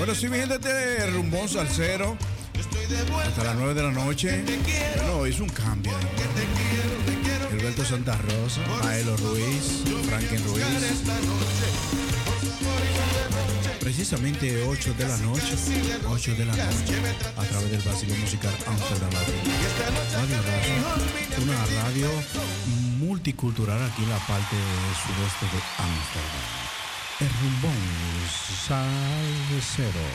Bueno, sí, mi gente, este rumbón salsero. Hasta las 9 de la noche. Bueno, hizo un cambio. Alberto Santa Rosa, Maelo Ruiz, Franklin Ruiz. Precisamente 8 de la noche, 8 de la noche, a través del vacío musical Amsterdam Radio Razo, una radio multicultural aquí en la parte sudeste de Amsterdam. El rumbón salsero.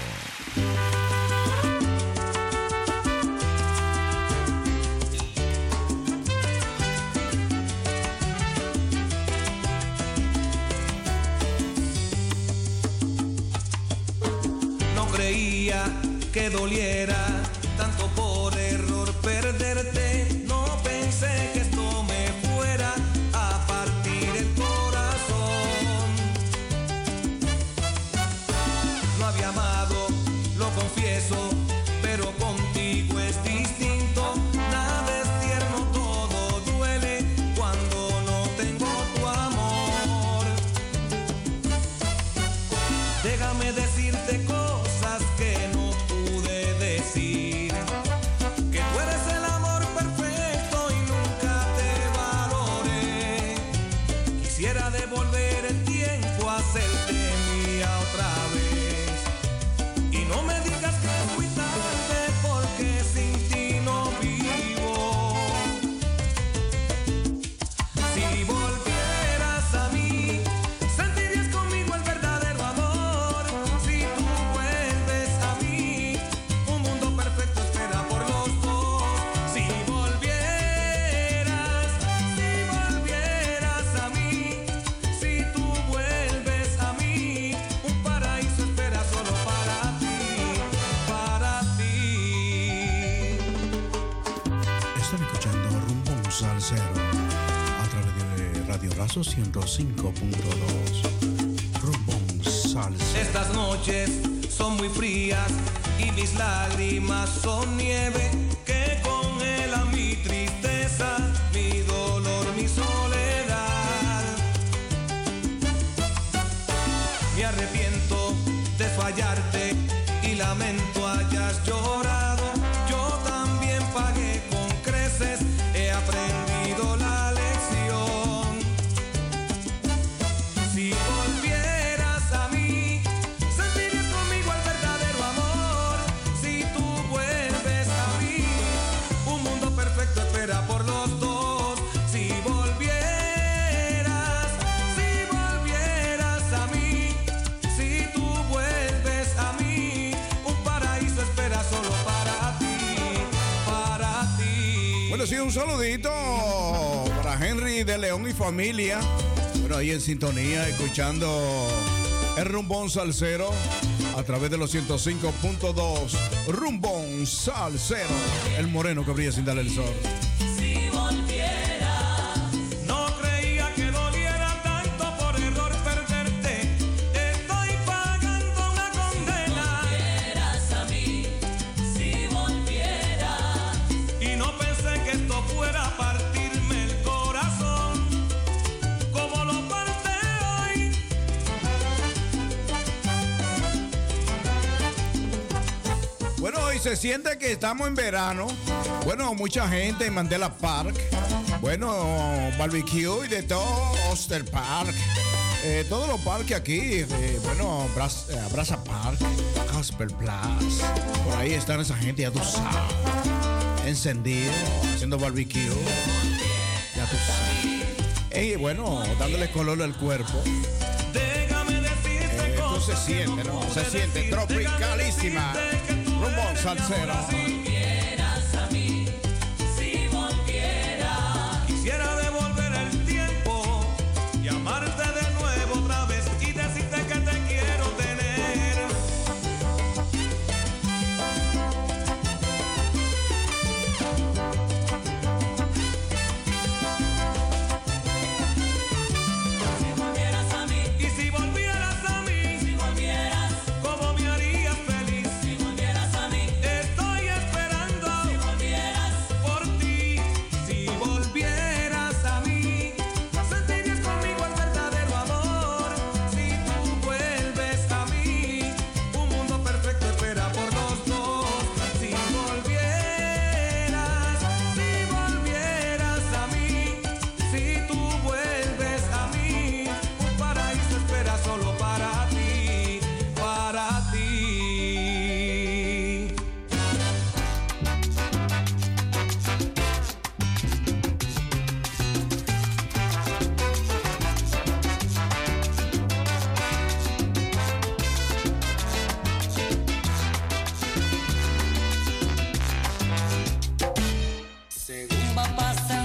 105.2. Rumbón Salsero. Estas noches son muy frías y mis lágrimas son nieve un saludito para Henry de León y familia. Bueno, ahí en sintonía, escuchando el rumbón salsero a través de los 105.2. Rumbón salsero. El moreno que brilla sin darle el sol. Siente que estamos en verano. Bueno, mucha gente en Mandela Park. Bueno, barbecue y de todo, Oster Park. Eh, todos los parques aquí. eh, bueno, eh, Brasa Park, Casper Plus. Por ahí están esa gente, ya tú sabes. Encendido, haciendo barbecue. Ya tú sabes. Y bueno, dándole color al cuerpo. Esto se siente, ¿no? Se siente tropicalísima. Déjame decirte que tú Rumbón eres mi salsero. amassando.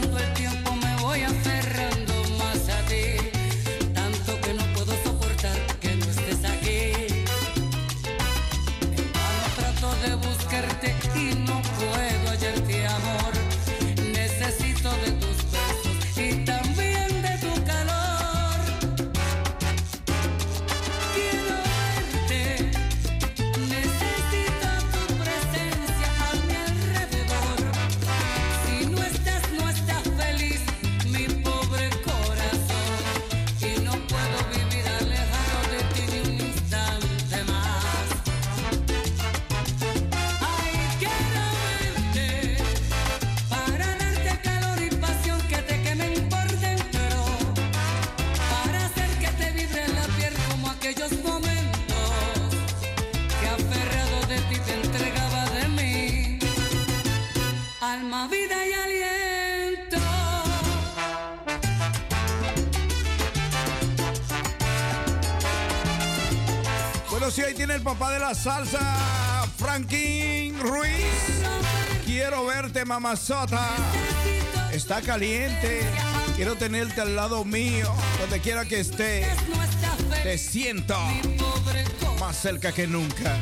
Salsa, Franklin Ruiz. Quiero verte, mamazota. Está caliente. Quiero tenerte al lado mío, donde quiera que esté. Te siento más cerca que nunca.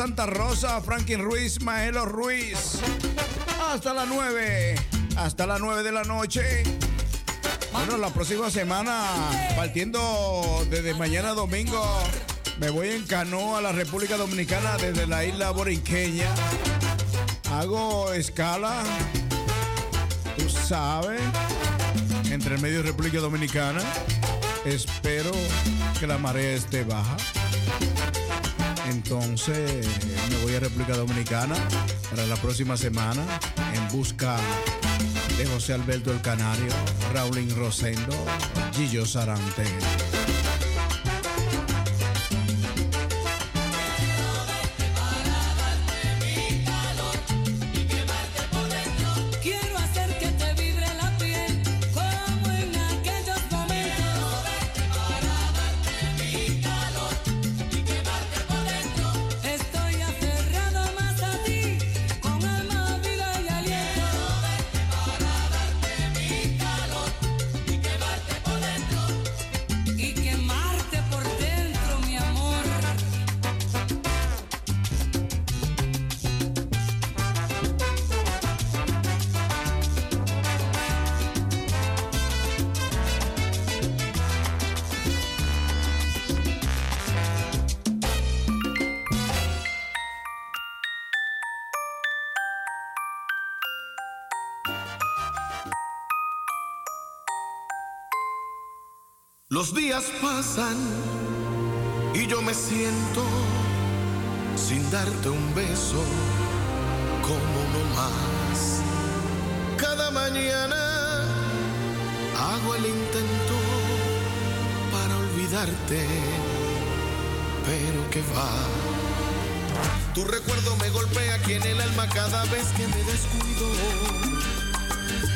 Santa Rosa, Franklin Ruiz, Maelo Ruiz. Hasta las 9. Hasta las 9 de la noche. Bueno, la próxima semana, partiendo desde mañana domingo, me voy en canoa a la República Dominicana desde la isla borinqueña. Hago escala, tú sabes, entre el medio República Dominicana. Espero que la marea esté baja. Entonces me voy a República Dominicana para la próxima semana en busca de José Alberto el Canario, Raulín Rosendo, Gillo Sarante. Pero que va. Tu recuerdo me golpea aquí en el alma cada vez que me descuido.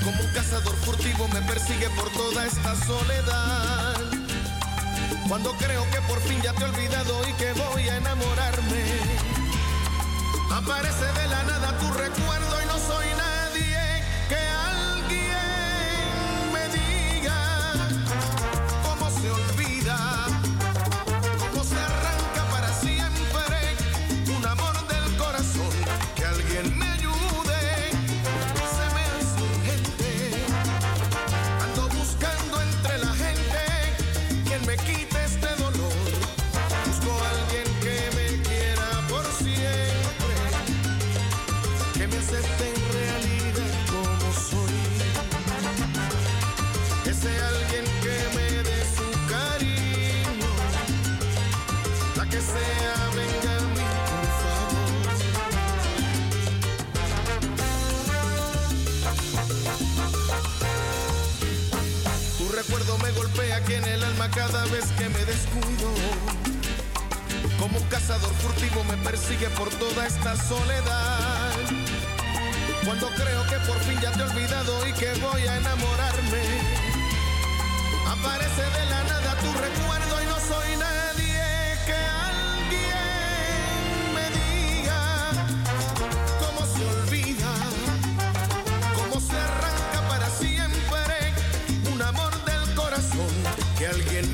Como un cazador furtivo me persigue por toda esta soledad. Cuando creo que por fin ya te he olvidado y que voy a enamorarme. Aparece de la nada tu recuerdo vez que me descuido. Como cazador furtivo me persigue por toda esta soledad. Cuando creo que por fin ya te he olvidado y que voy a enamorarme. Aparece de la nada tu recuerdo y no soy nadie que alguien me diga cómo se olvida, cómo se arranca para siempre un amor del corazón que alguien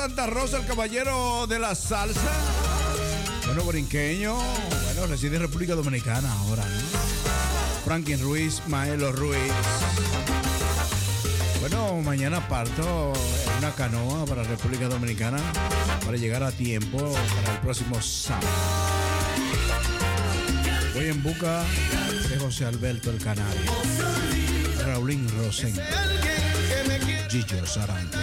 Santa Rosa, el caballero de la salsa. Bueno, borinqueño. Bueno, reside en República Dominicana ahora, ¿no? Franklin Ruiz, Maelo Ruiz. Bueno, mañana parto en una canoa para República Dominicana para llegar a tiempo para el próximo sábado. Voy en busca de José Alberto el Canario, Raulín Rosen, Gillo Sarante.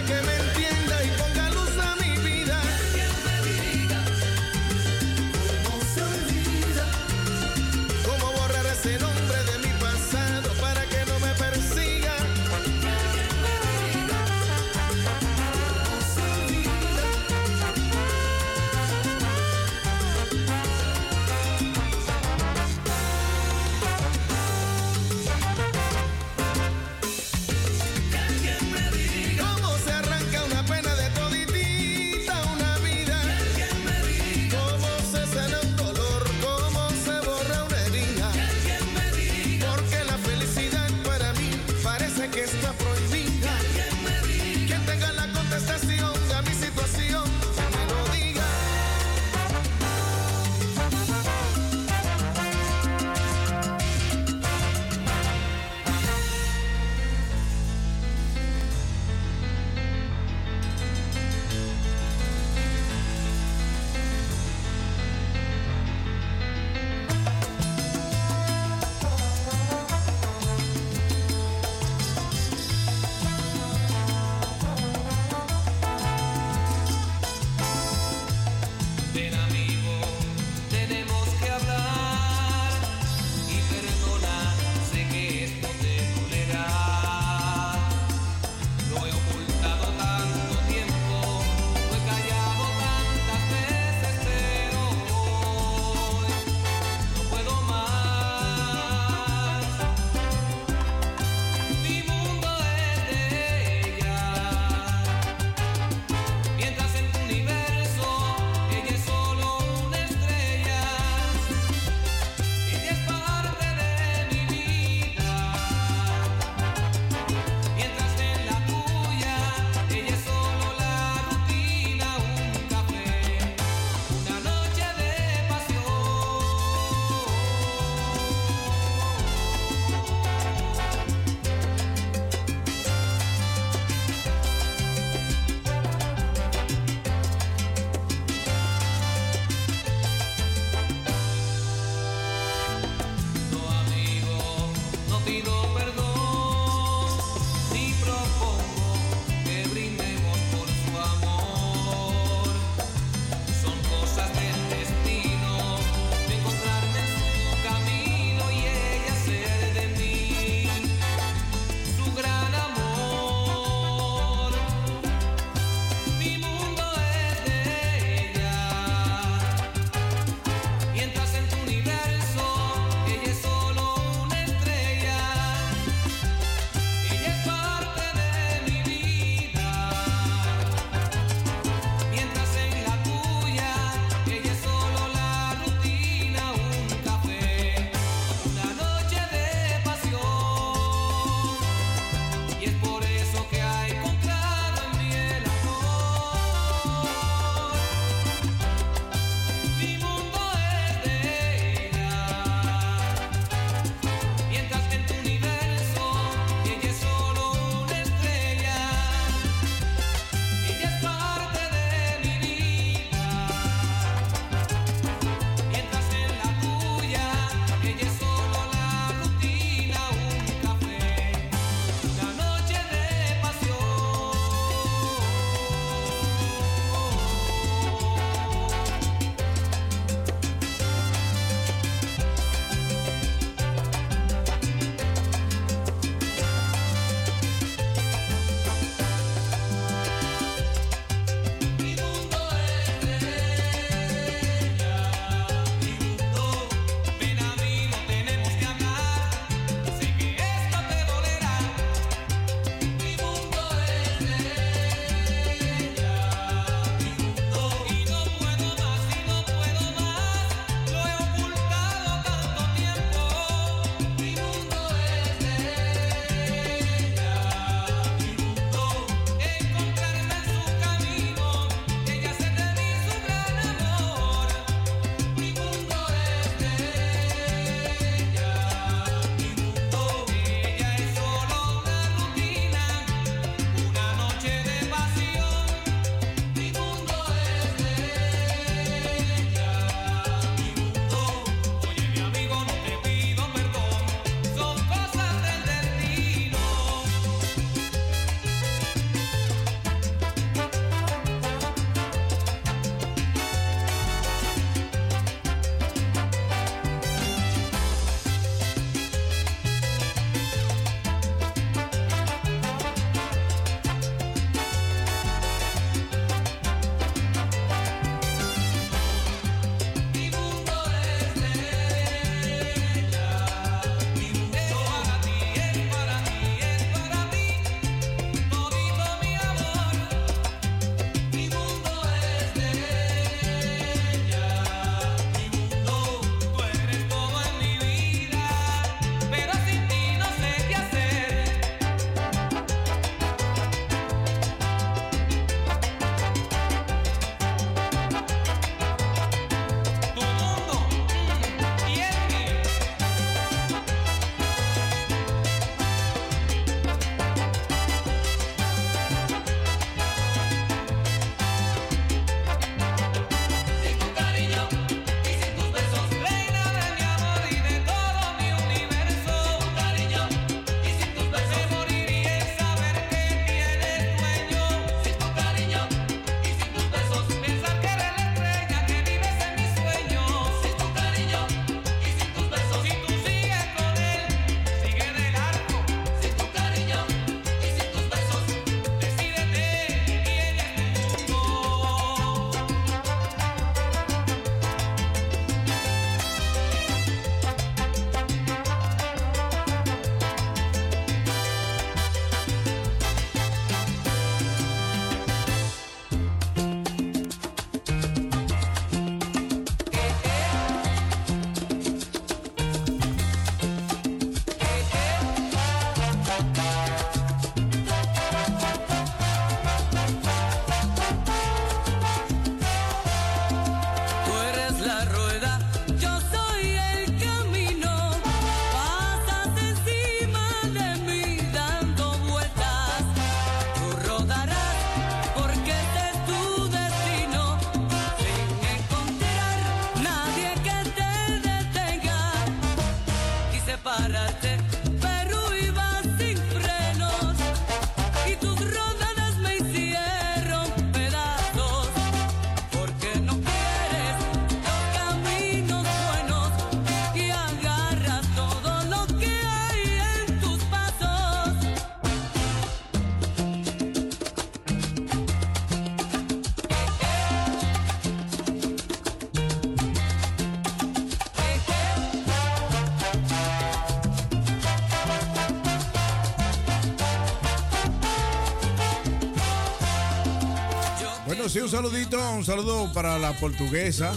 Sí, un saludito, un saludo para la portuguesa.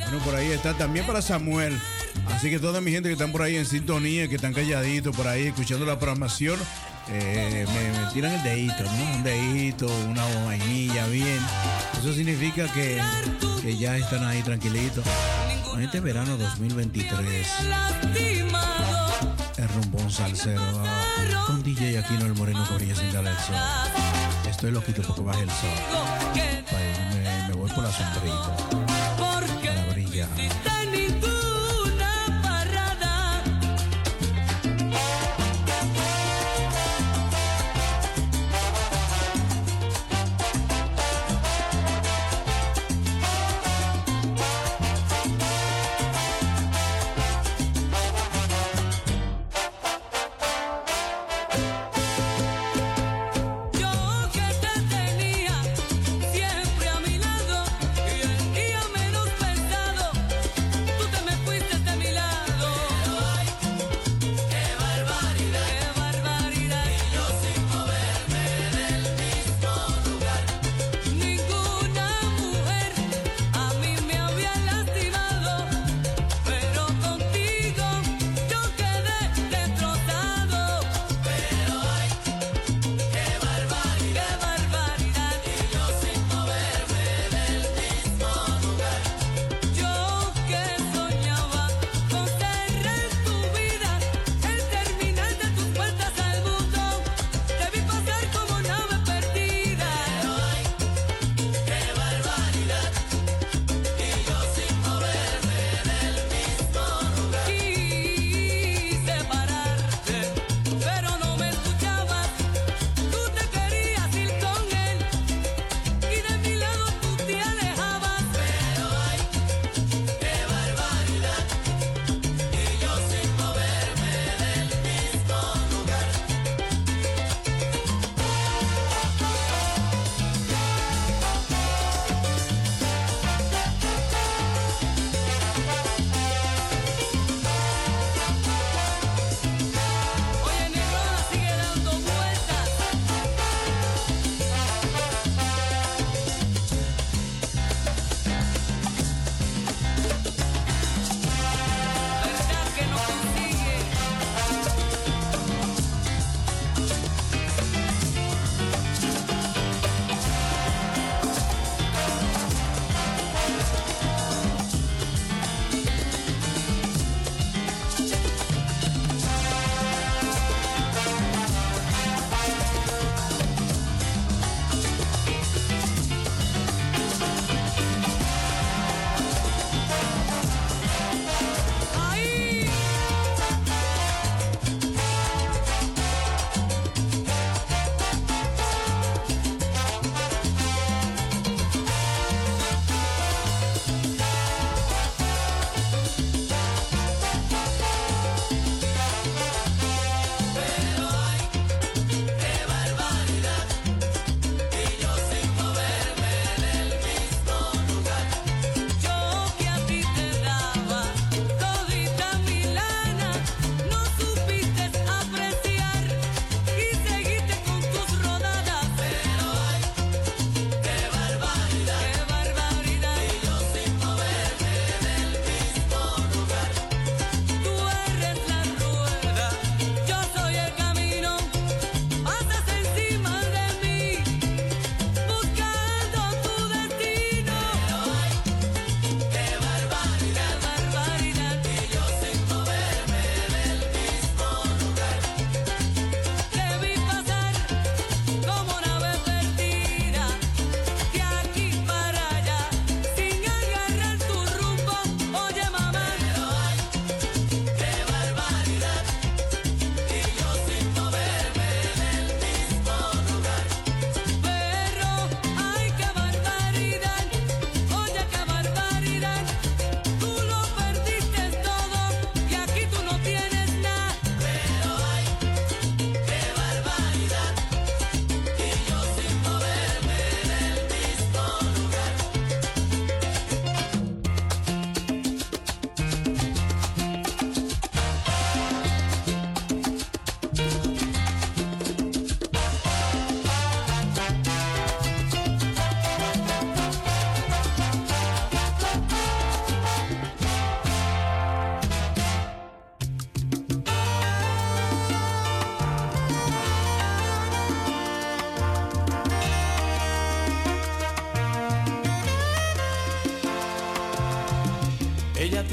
Bueno, por ahí está también para Samuel. Así que toda mi gente que están por ahí en sintonía, que están calladitos por ahí escuchando la programación, eh, me, me tiran el dedito. Un dedito, una vainilla, bien. Eso significa que, que ya están ahí tranquilitos. Este verano 2023, lastimado. el rumbón salsero ah, con DJ Aquino el Moreno Corilla sin sol. Estoy loquito porque baje el sol. me, voy por la sombrita. Para brillar.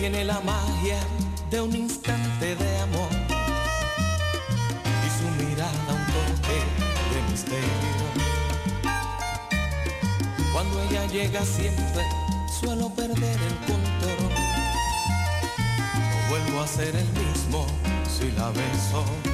tiene la magia de un instante de amor y su mirada un toque de misterio. Cuando ella llega siempre suelo perder el control. No vuelvo a ser el mismo si la beso.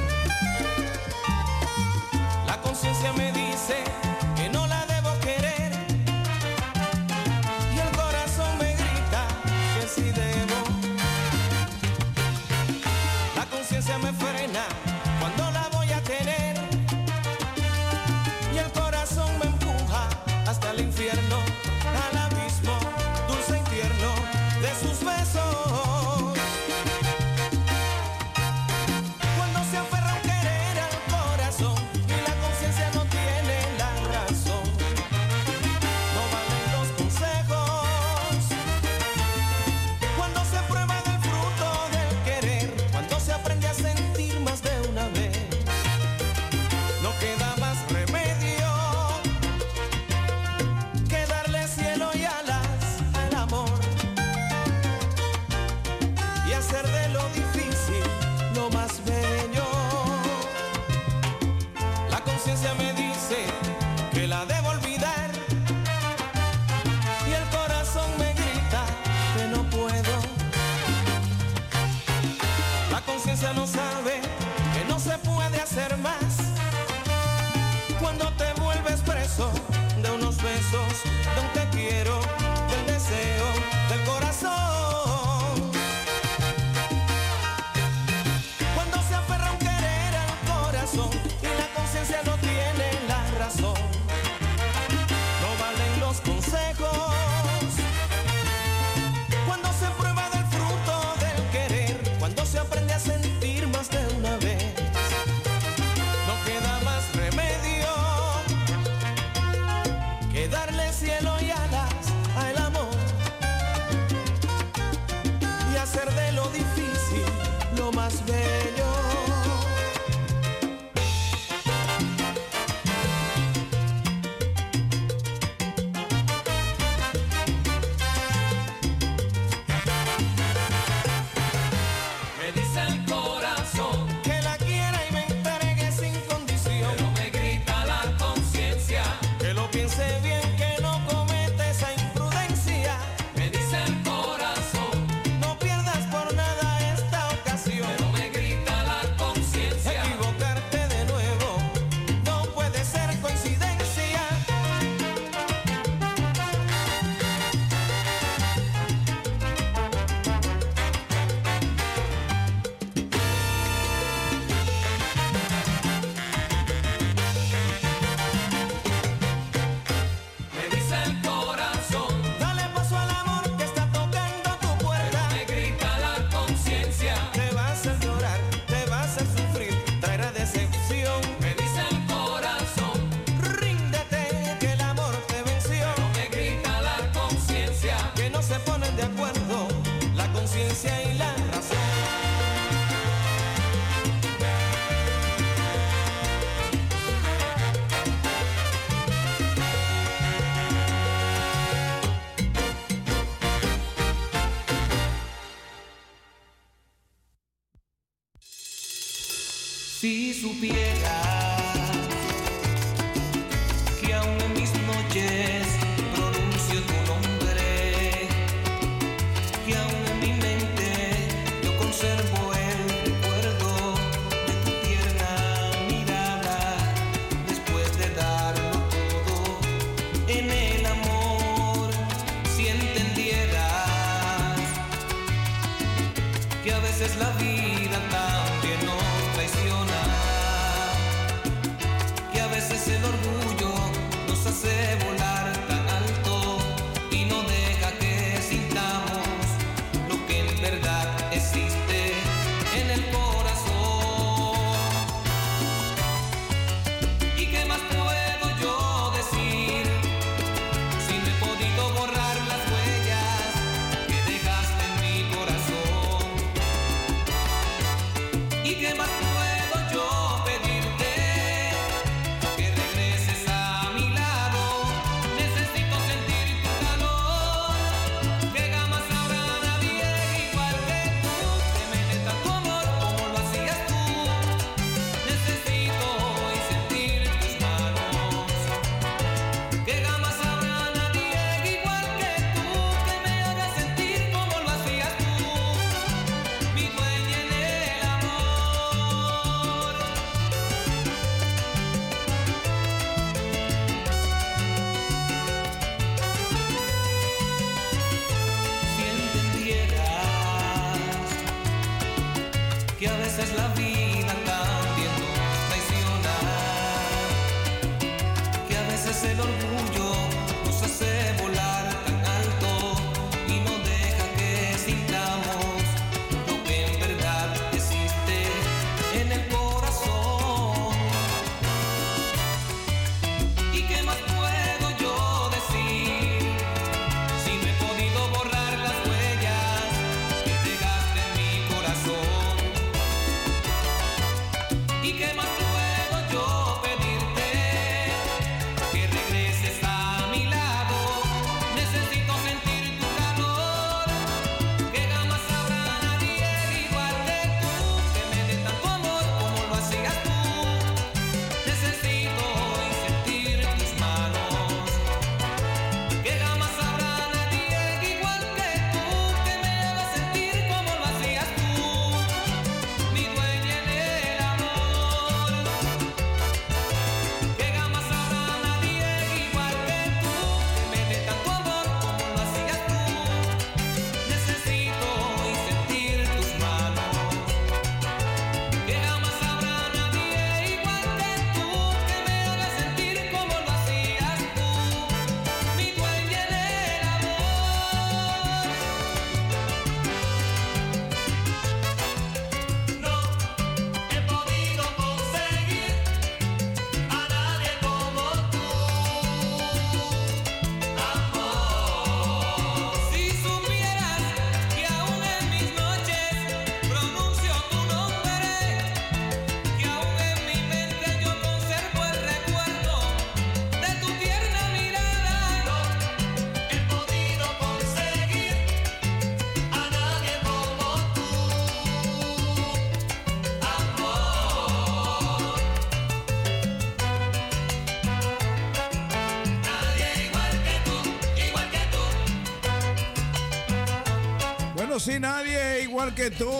conocí nadie igual que tú.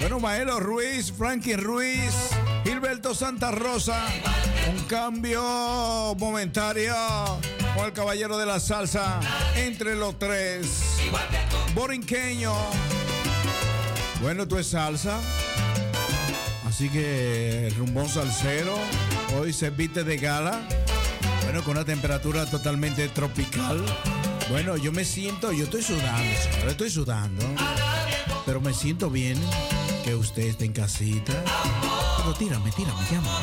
Bueno, Maelo Ruiz, Frankie Ruiz, Gilberto Santa Rosa. Un cambio momentario con el caballero de la salsa entre los tres. Borinqueño. Bueno, tú es salsa. Así que rumbón salsero. Hoy se viste de gala. Bueno, con una temperatura totalmente tropical. Bueno, yo me siento, yo estoy sudando, señor, estoy sudando. Pero me siento bien que usted esté en casita. Pero tírame, tírame, llama.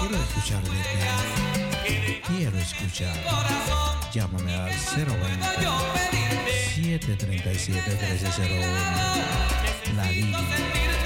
Quiero escuchar de ti. Quiero escuchar. Llámame al 020 737 1301. La línea.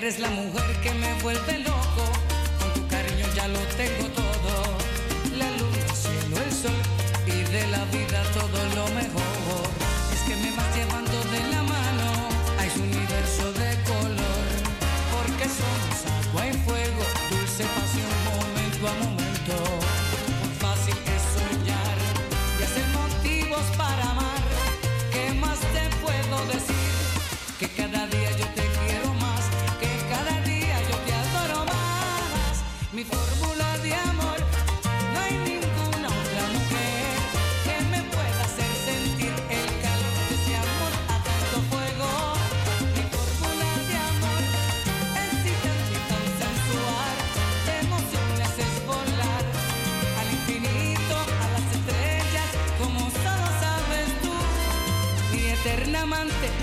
Eres la mujer que me vuelve loco.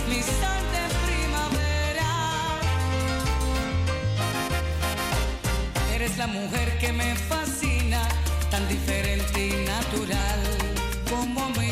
Mi santa primavera, eres la mujer que me fascina, tan diferente y natural como mi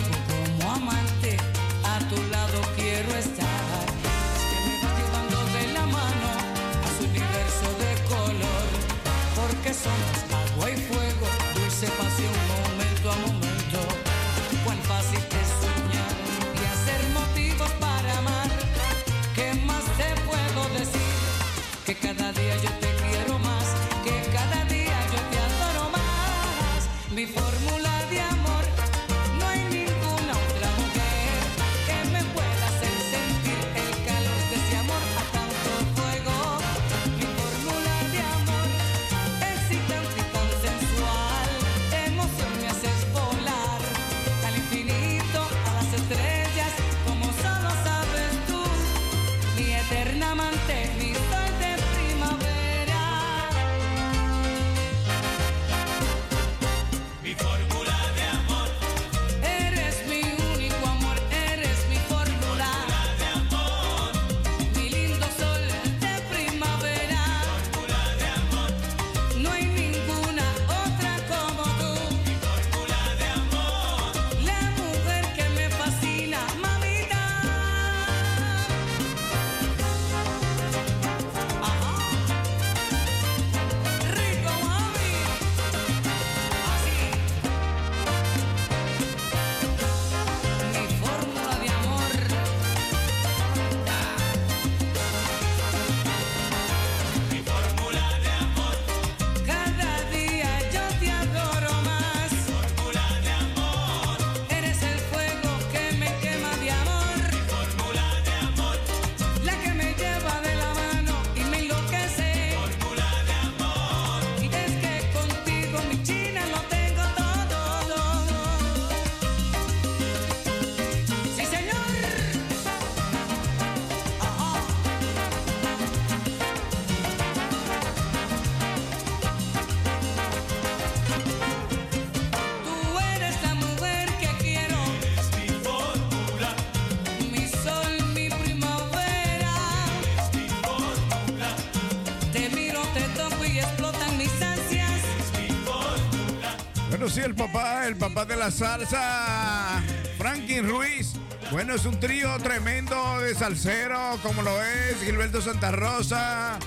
la salsa Franklin Ruiz. Bueno, es un trío tremendo de salsero, como lo es Gilberto Santa Rosa,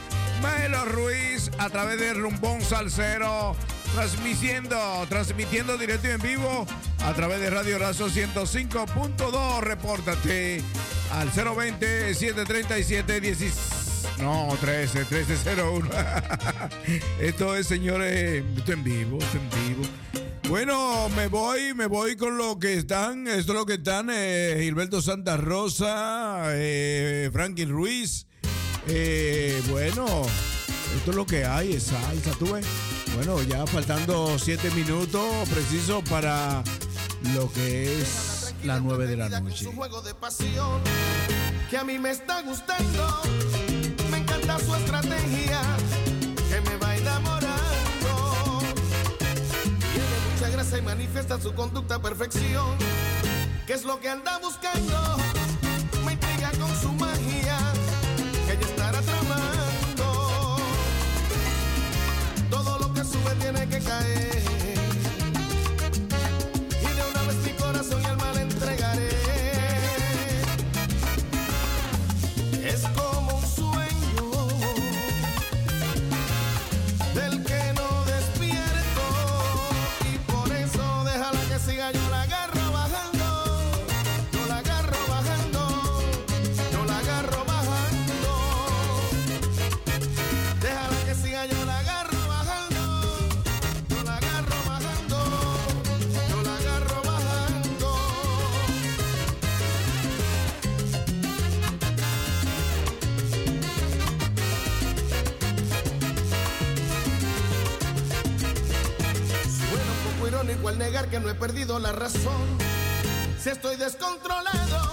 Maelo Ruiz, a través de Rumbón Salsero, transmitiendo, transmitiendo directo y en vivo a través de Radio Razo 105.2. Repórtate al 020 737 16. No, 13, 1301. esto es, señores, esto en vivo, esto en vivo. Bueno, me voy, me voy con lo que están. Esto es lo que están eh, Gilberto Santa Rosa, eh, Franklin Ruiz. Eh, bueno, esto es lo que hay, esa, esa tuve. Bueno, ya faltando siete minutos precisos para lo que es la nueve de la noche. Que a mí me está gustando, me encanta su estrategia se manifiesta su conducta a perfección. ¿Qué es lo que anda buscando? Me intriga con su magia, que ella estará tramando. Todo lo que sube tiene que caer. negar que no he perdido la razón. Si estoy descontrolado.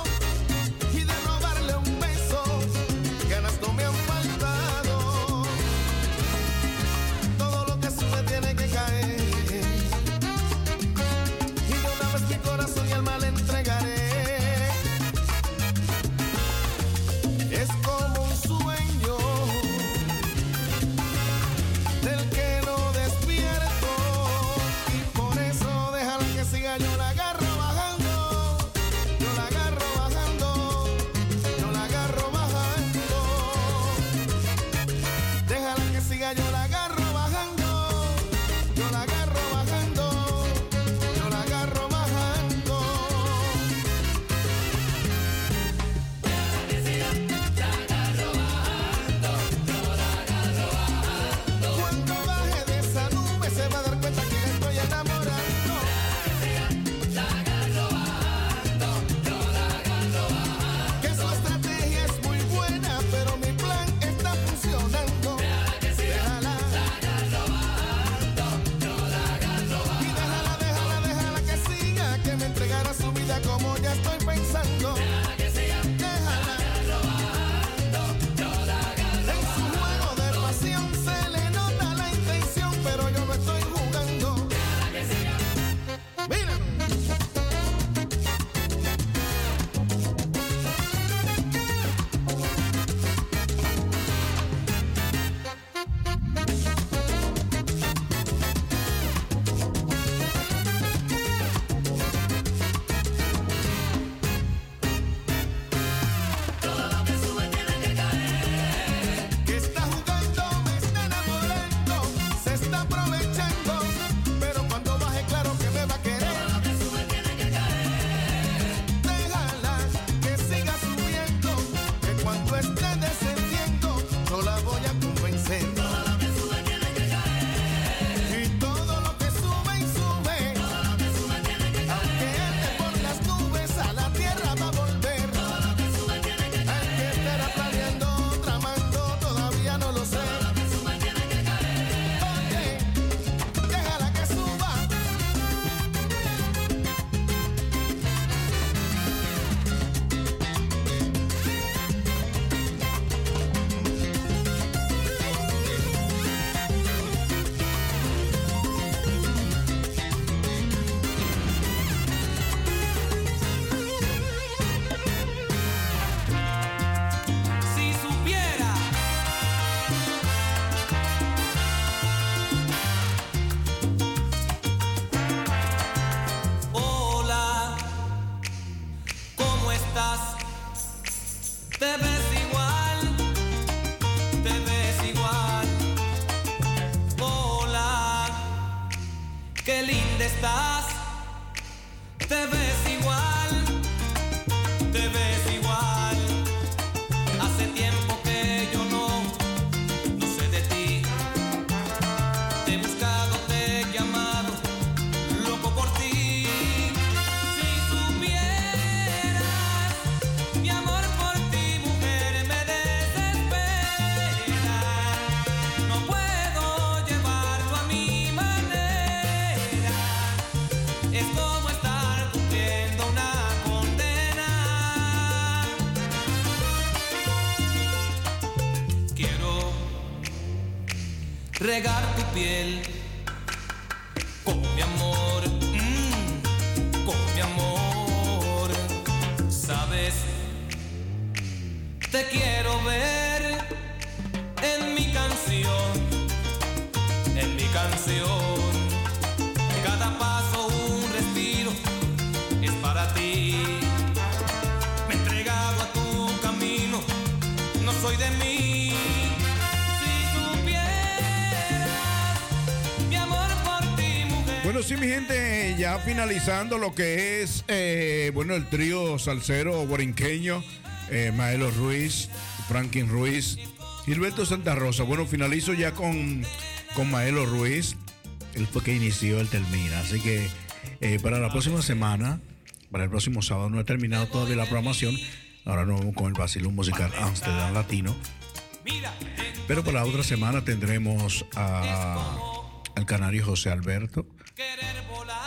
Finalizando lo que es, eh, bueno, el trío salsero borinqueño, eh, Maelo Ruiz, Franklin Ruiz, Gilberto Santa Rosa. Bueno, finalizo ya con, con Maelo Ruiz. Él fue que inició, él termina. Así que eh, para la próxima semana, para el próximo sábado, no he terminado todavía la programación. Ahora nos vamos con el Basilón Musical Amsterdam Latino. Pero para la otra semana tendremos al canario José Alberto,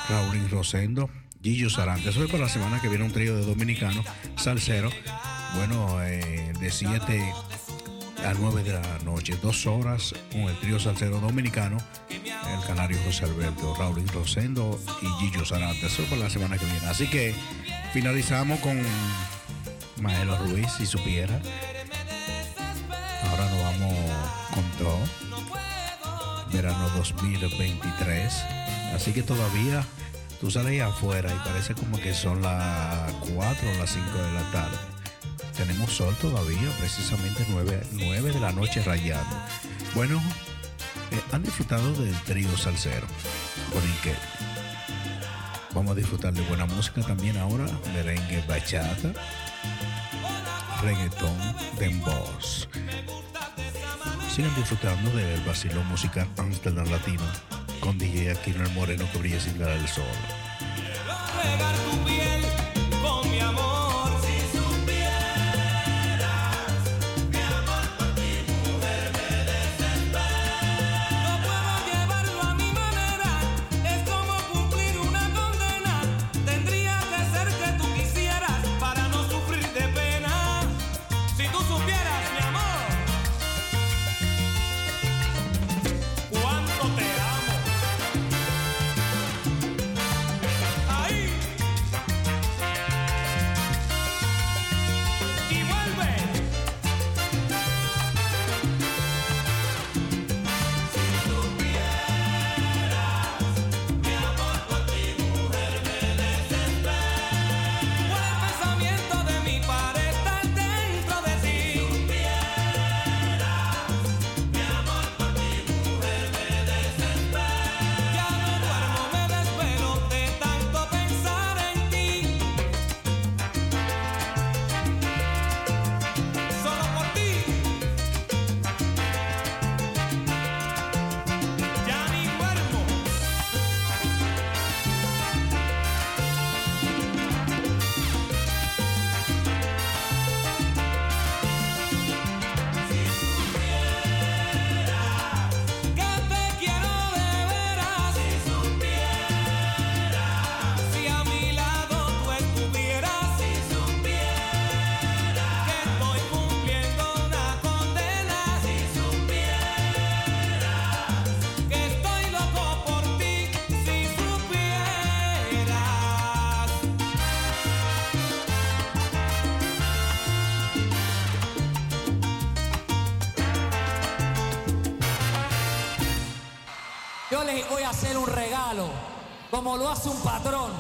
Raúl Rosendo, Gillo Sarante. Eso es para la semana que viene un trío de dominicanos, salsero. Bueno, eh, de 7 a 9 de la noche, dos horas con el trío salsero dominicano, el canario José Alberto, Raúl Rosendo y Gillo Sarante. Eso es para la semana que viene. Así que finalizamos con Maelo Ruiz, si supiera. Ahora nos vamos con todo. Verano 2023. Así que todavía tú sales afuera y parece como que son las 4 o las 5 de la tarde. Tenemos sol todavía, precisamente 9, 9 de la noche rayando. Bueno, eh, han disfrutado del trío salsero. Borinque. Vamos a disfrutar de buena música también ahora, merengue, bachata, reggaetón, dembow. Sigan disfrutando del vacilón musical Amsterdam Latino con DJ Aquino el Moreno que brilla sin dar el sol. Un regalo, como lo hace un patrón.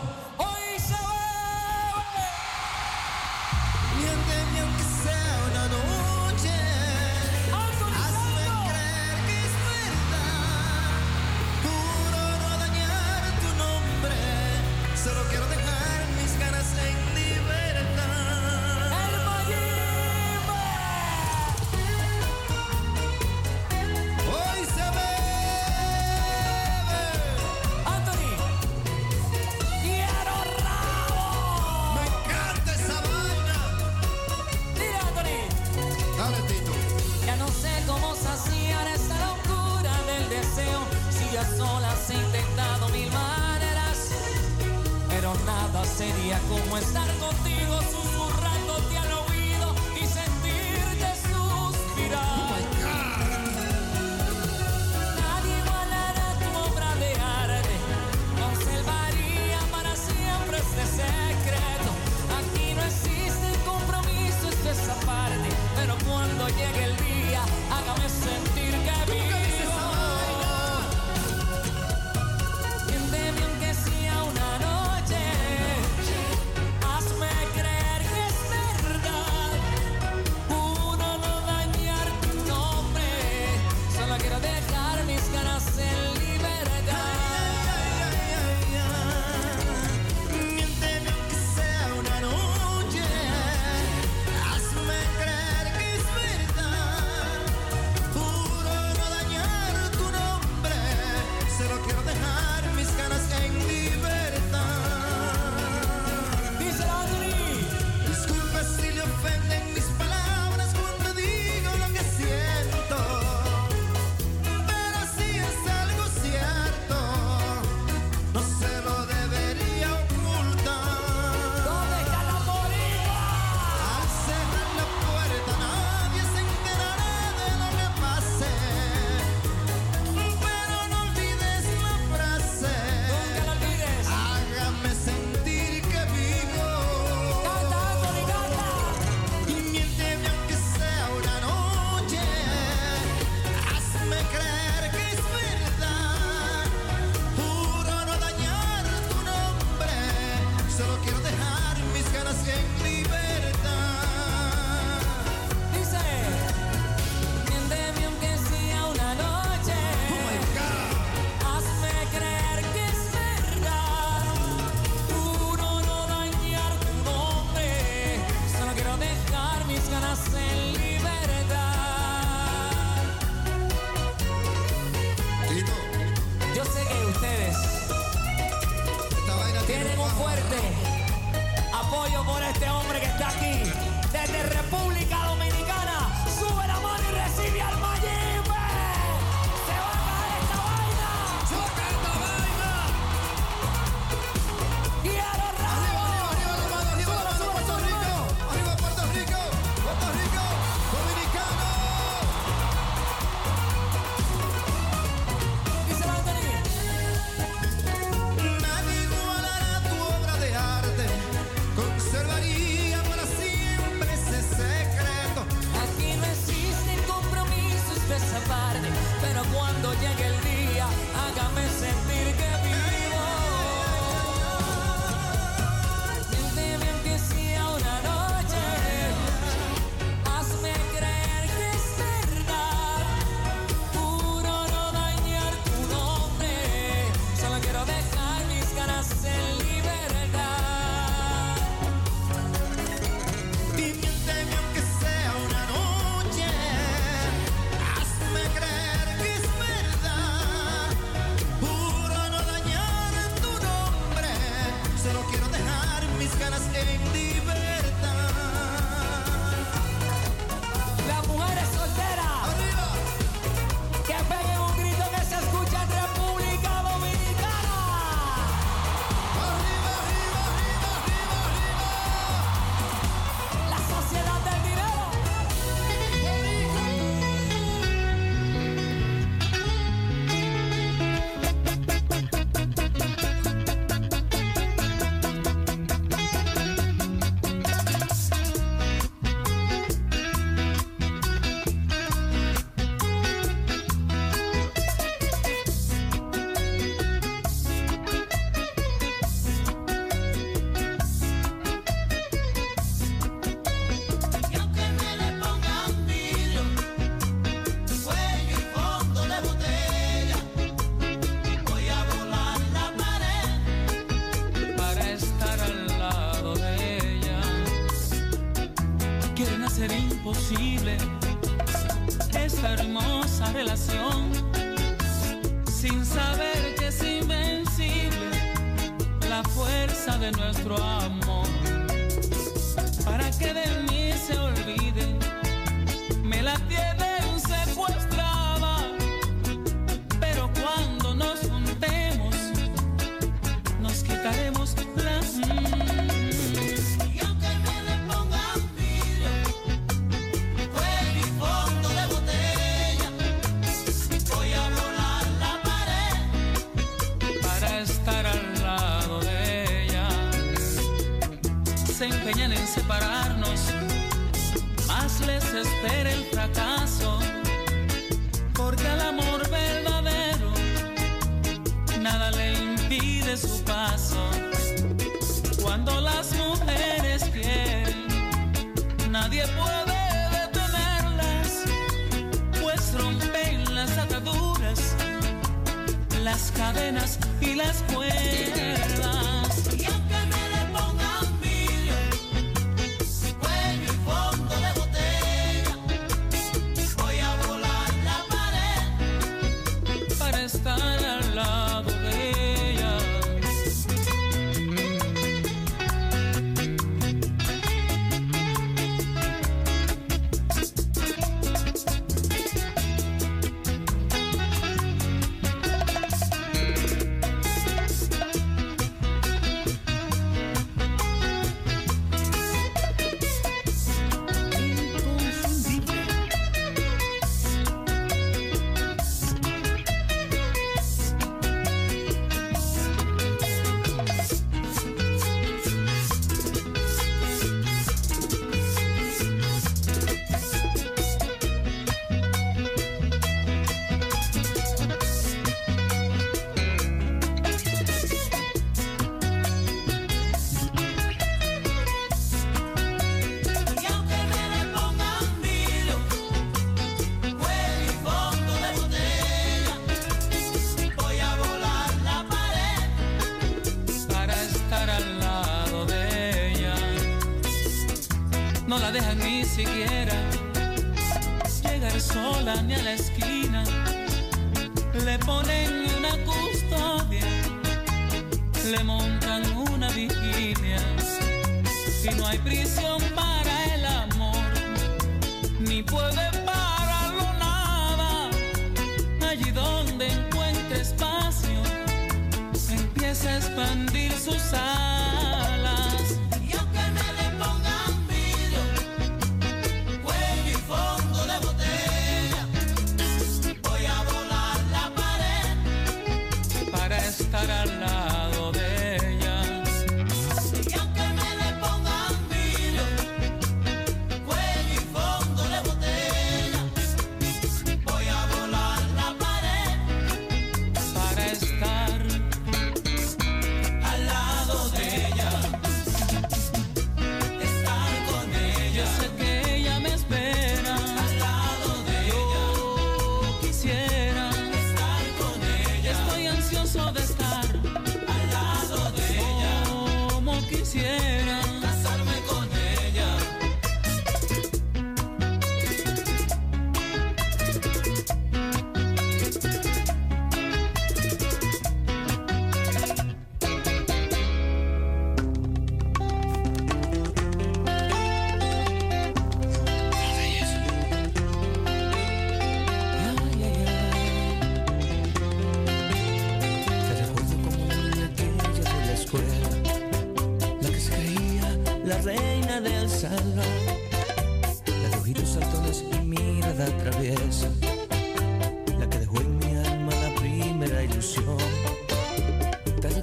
siquiera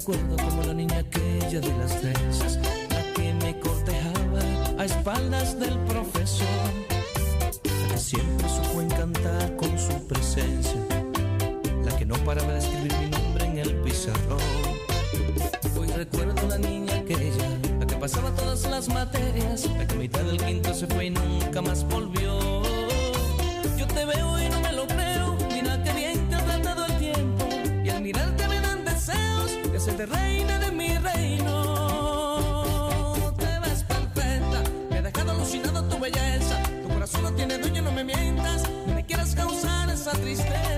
recuerdo como la niña aquella de las trenzas, la que me cortejaba a espaldas del profesor, la que siempre supo encantar con su presencia, la que no paraba de escribir mi nombre en el pizarrón. Hoy recuerdo a la niña aquella, la que pasaba todas las materias, la que a mitad del quinto se fue y nunca más volvió. de reina de mi reino. Te ves perfecta, me he dejado alucinado tu belleza. Tu corazón no tiene dueño, no me mientas, no me quieras causar esa tristeza.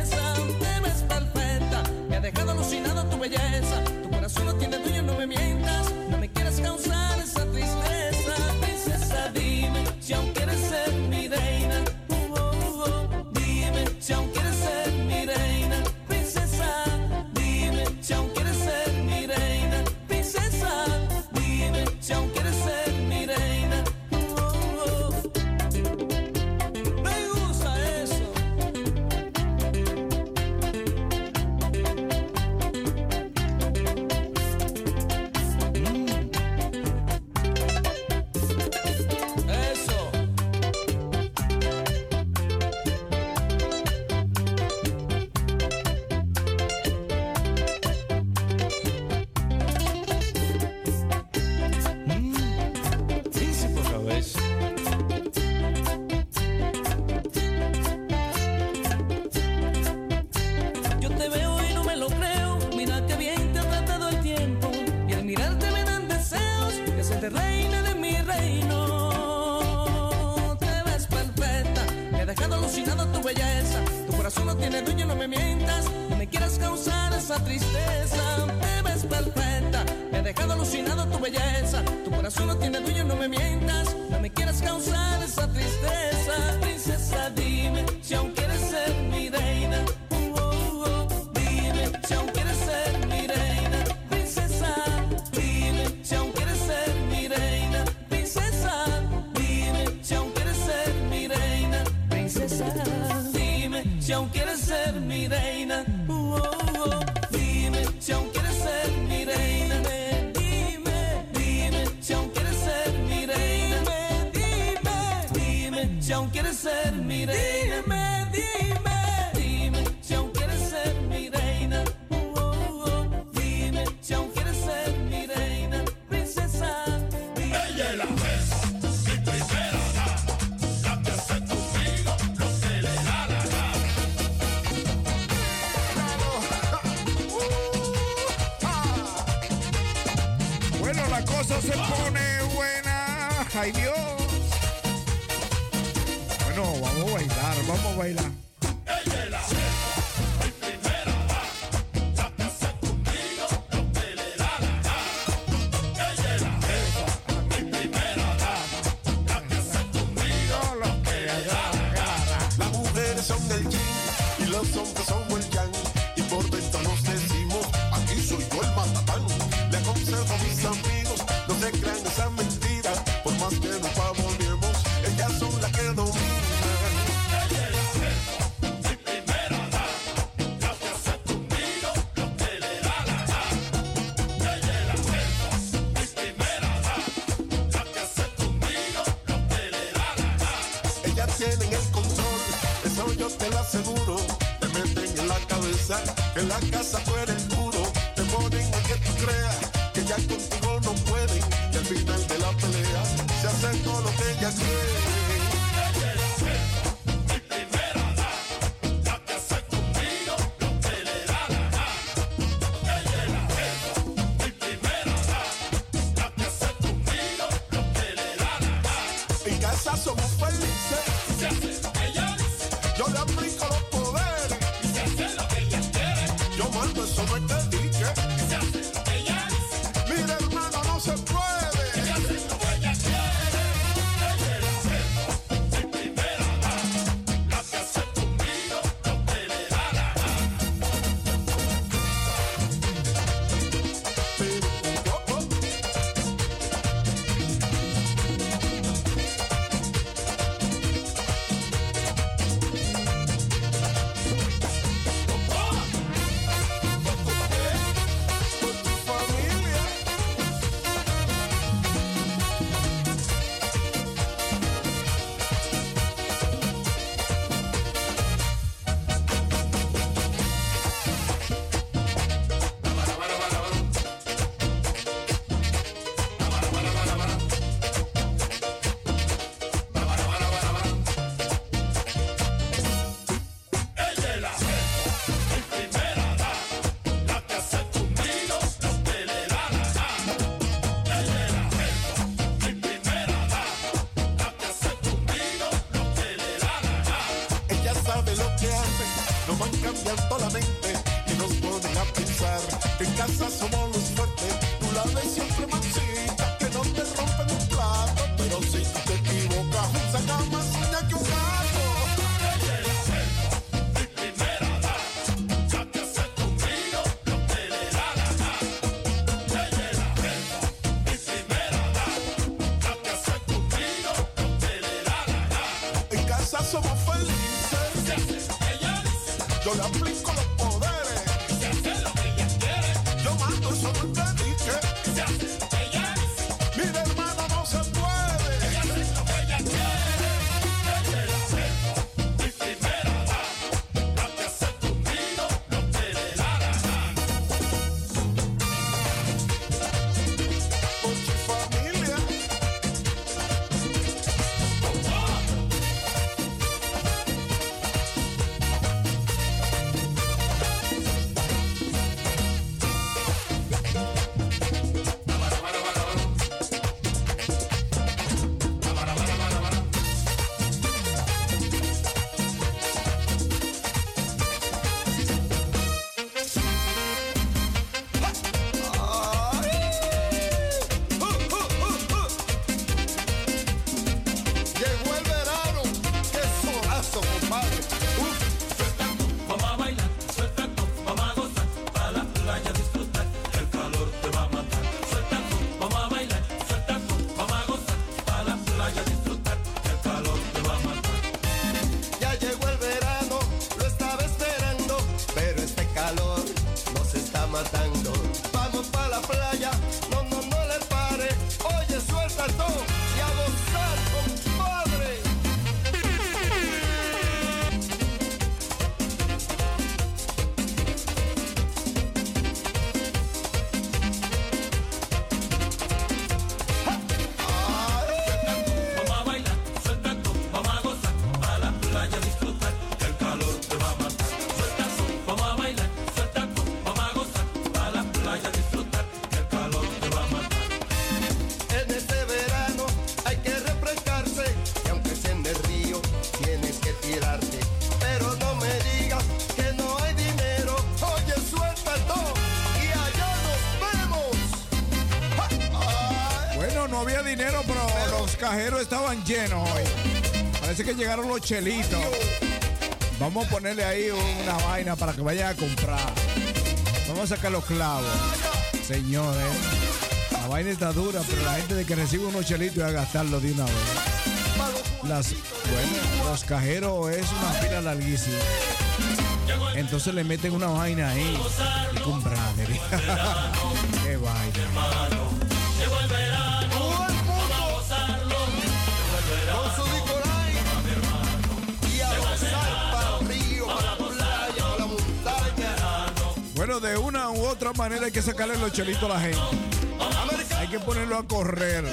En la casa puede lo que hacen nos van cambiando la mente y nos ponen a pensar. Que en casa somos los fuertes, tú la ves siempre más llenos hoy. Parece que llegaron los chelitos. Vamos a ponerle ahí una vaina para que vayan a comprar. Vamos a sacar los clavos. Señores, la vaina está dura, pero la gente de que recibe unos chelitos y a gastarlo de una vez. Las, bueno, los cajeros es una fila larguísima. Entonces le meten una vaina ahí y compran. De una u otra manera hay que sacarle los chelitos a la gente. Hay que ponerlo a correr.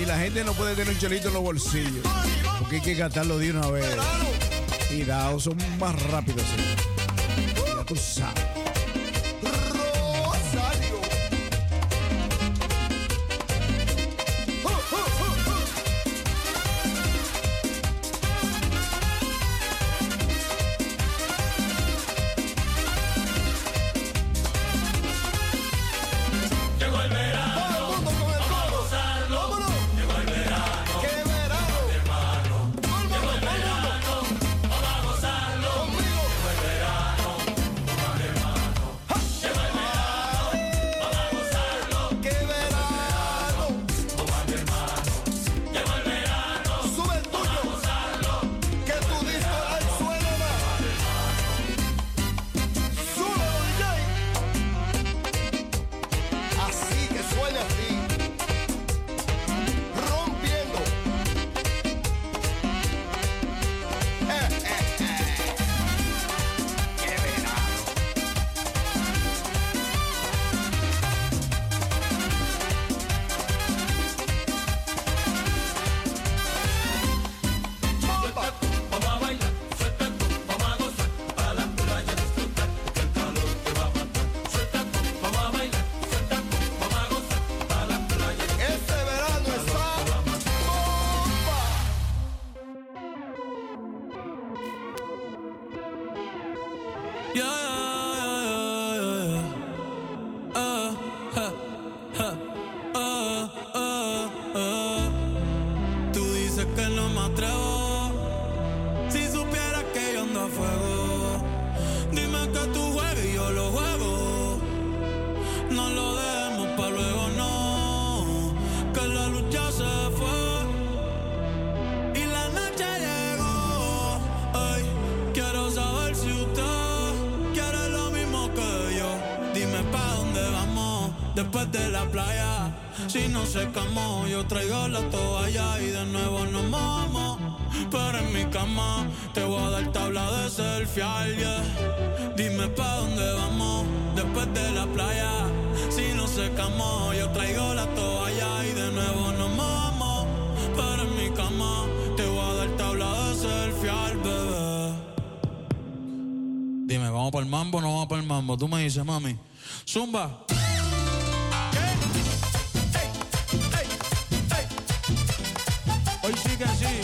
Y la gente no puede tener un chelito en los bolsillos. Porque hay que gastarlo de una vez. Y dados son más rápidos. Después de la playa. Si no secamos, yo traigo la toalla y de nuevo nos mojamos. Pero en mi cama te voy a dar tabla de selfie, yeah. Dime pa' dónde vamos después de la playa. Si no secamos, yo traigo la toalla y de nuevo nos mojamos. Pero en mi cama te voy a dar tabla de selfie, bebé. Dime, ¿vamos para el mambo o no vamos para el mambo? Tú me dices, mami. Zumba. Que sí.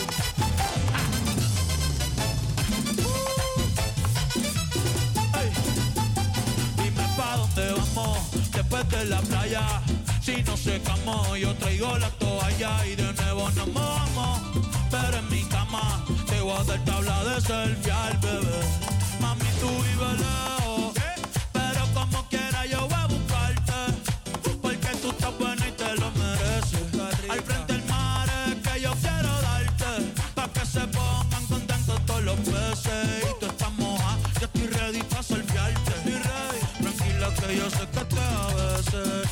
Dime pa' dónde vamos después de la playa. Si no secamos, yo traigo la toalla y de nuevo nos mojamos. Pero en mi cama te voy a dar tabla de selfie al bebé. Mami, tú vives lejos, Tranquila que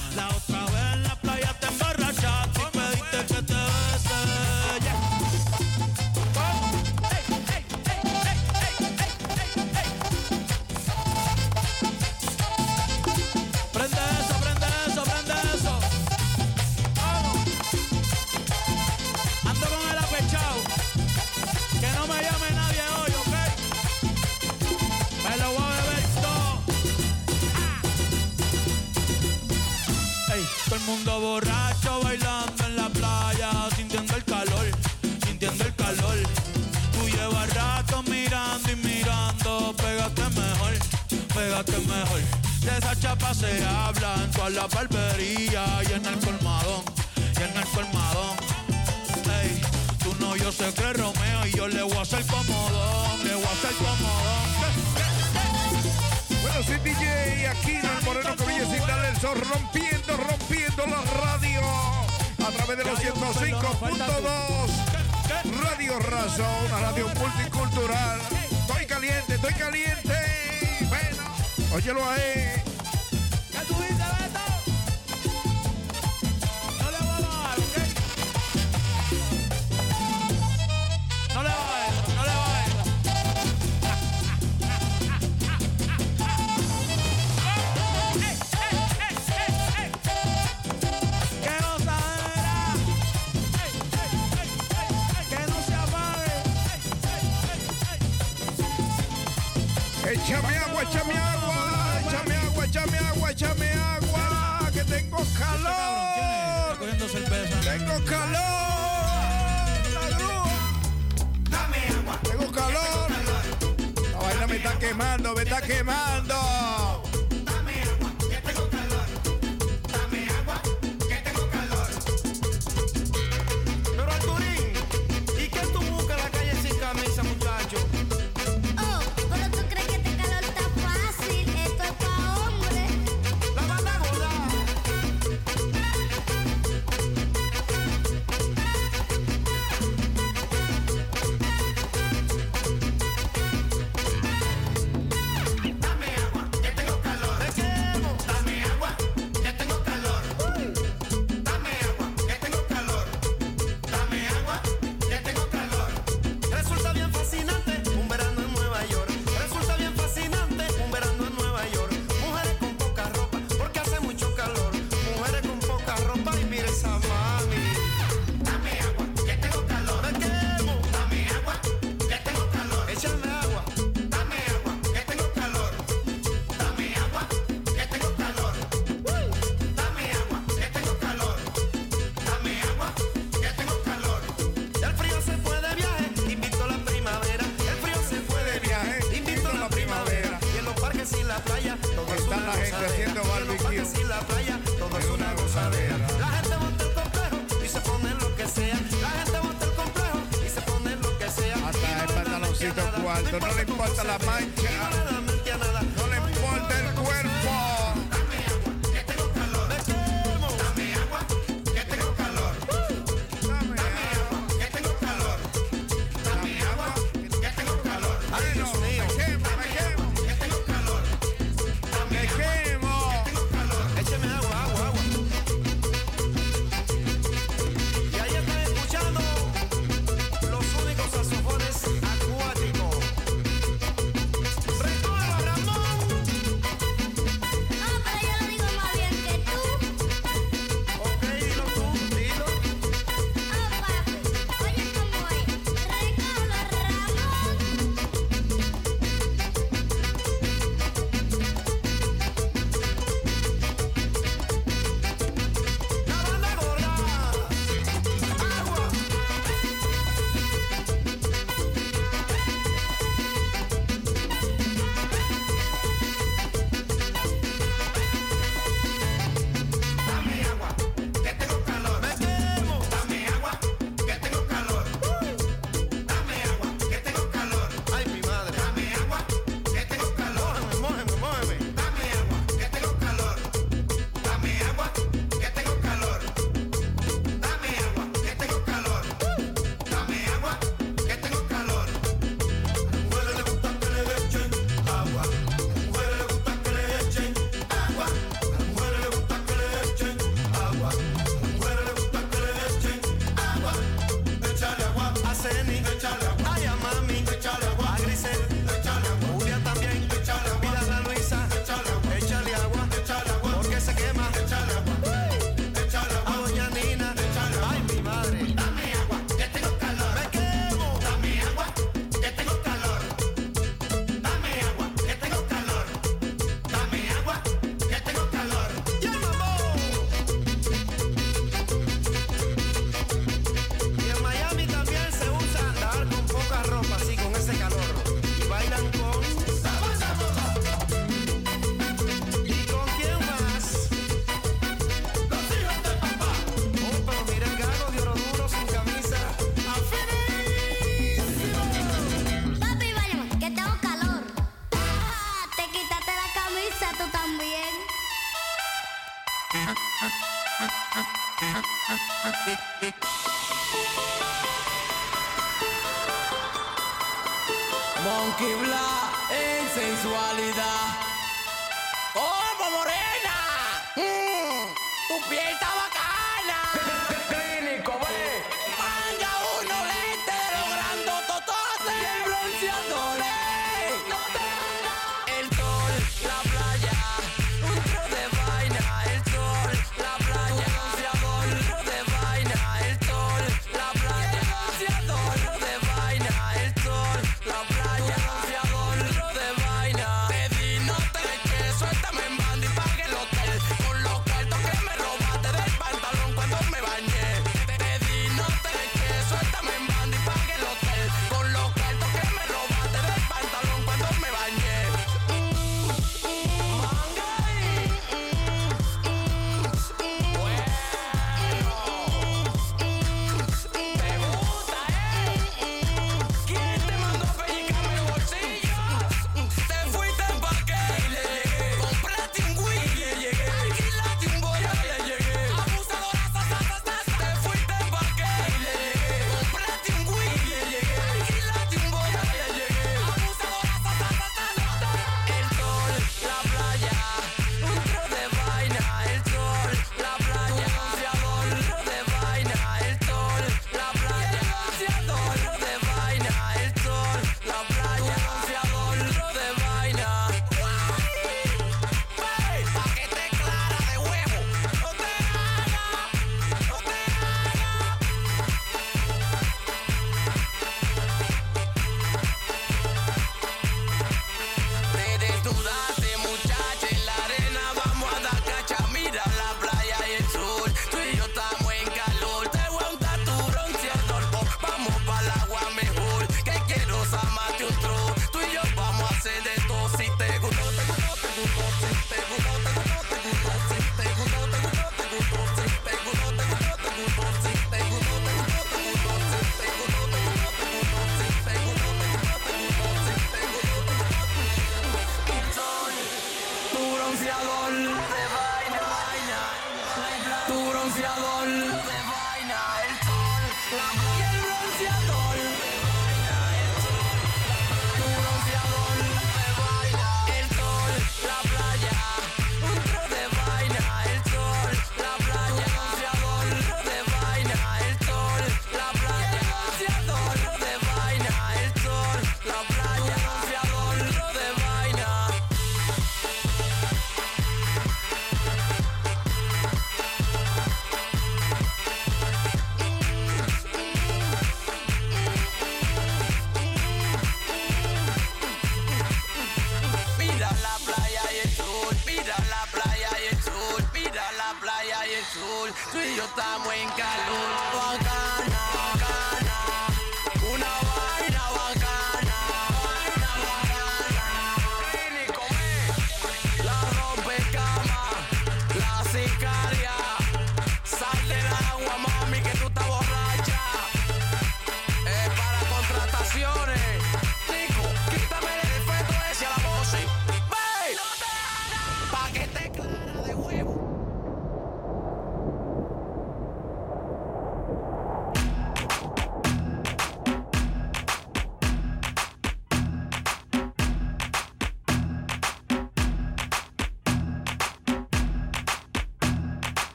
que mejor. De esa chapa se habla en todas las barberías y en el colmadón, y en el colmadón. Ey, tú no, yo sé que es Romeo y yo le voy a hacer comodón, le voy a hacer comodón. Bueno, soy DJ Aquino, el Moreno Corillo sin darle el sol, rompiendo, rompiendo la radio a través de los 105.2. Radio Razón una radio multicultural. Estoy caliente, estoy caliente. Óyelo a él. calor. Dame agua. Tengo calor. La vaina me está quemando, me está quemando.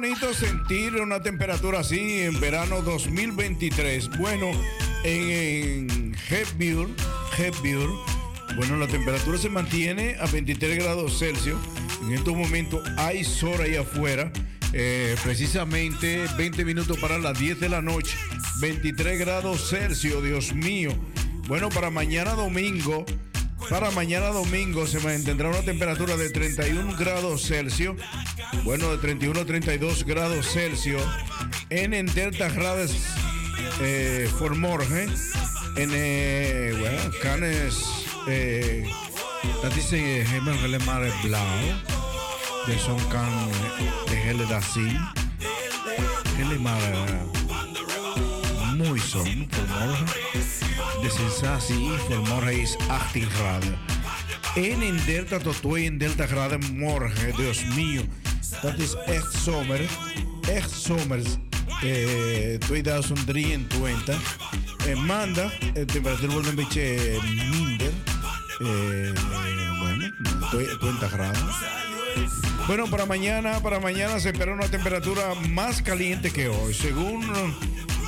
Bonito sentir una temperatura así en verano 2023. Bueno, en, en Hebburn, bueno, la temperatura se mantiene a 23 grados Celsius. En estos momentos hay sol ahí afuera. eh, precisamente 20 minutos para las 10 de la noche. 23 grados Celsius, Dios mío. Bueno, para mañana domingo, para mañana domingo se mantendrá una temperatura de 31 grados Celsius. Bueno, de 31 a 32 grados Celsius. En Entertagrades eh, Formorge. En, eh, bueno, Canes. Eh, dat is eh, helemaal helemaal blauw. De zo'n kan de hele dag zien. Helemaal eh, mooi zon voor morgen. De sensatie voor morgen is 18 graden. 31 tot 32 graden morgen, Dios mío. Dat is echt zomer. Echt zomer. Eh, 2023. En maandag, de temperatuur wordt een beetje minder. Eh, bueno, 20 grados. Bueno, para mañana, para mañana se espera una temperatura más caliente que hoy. Según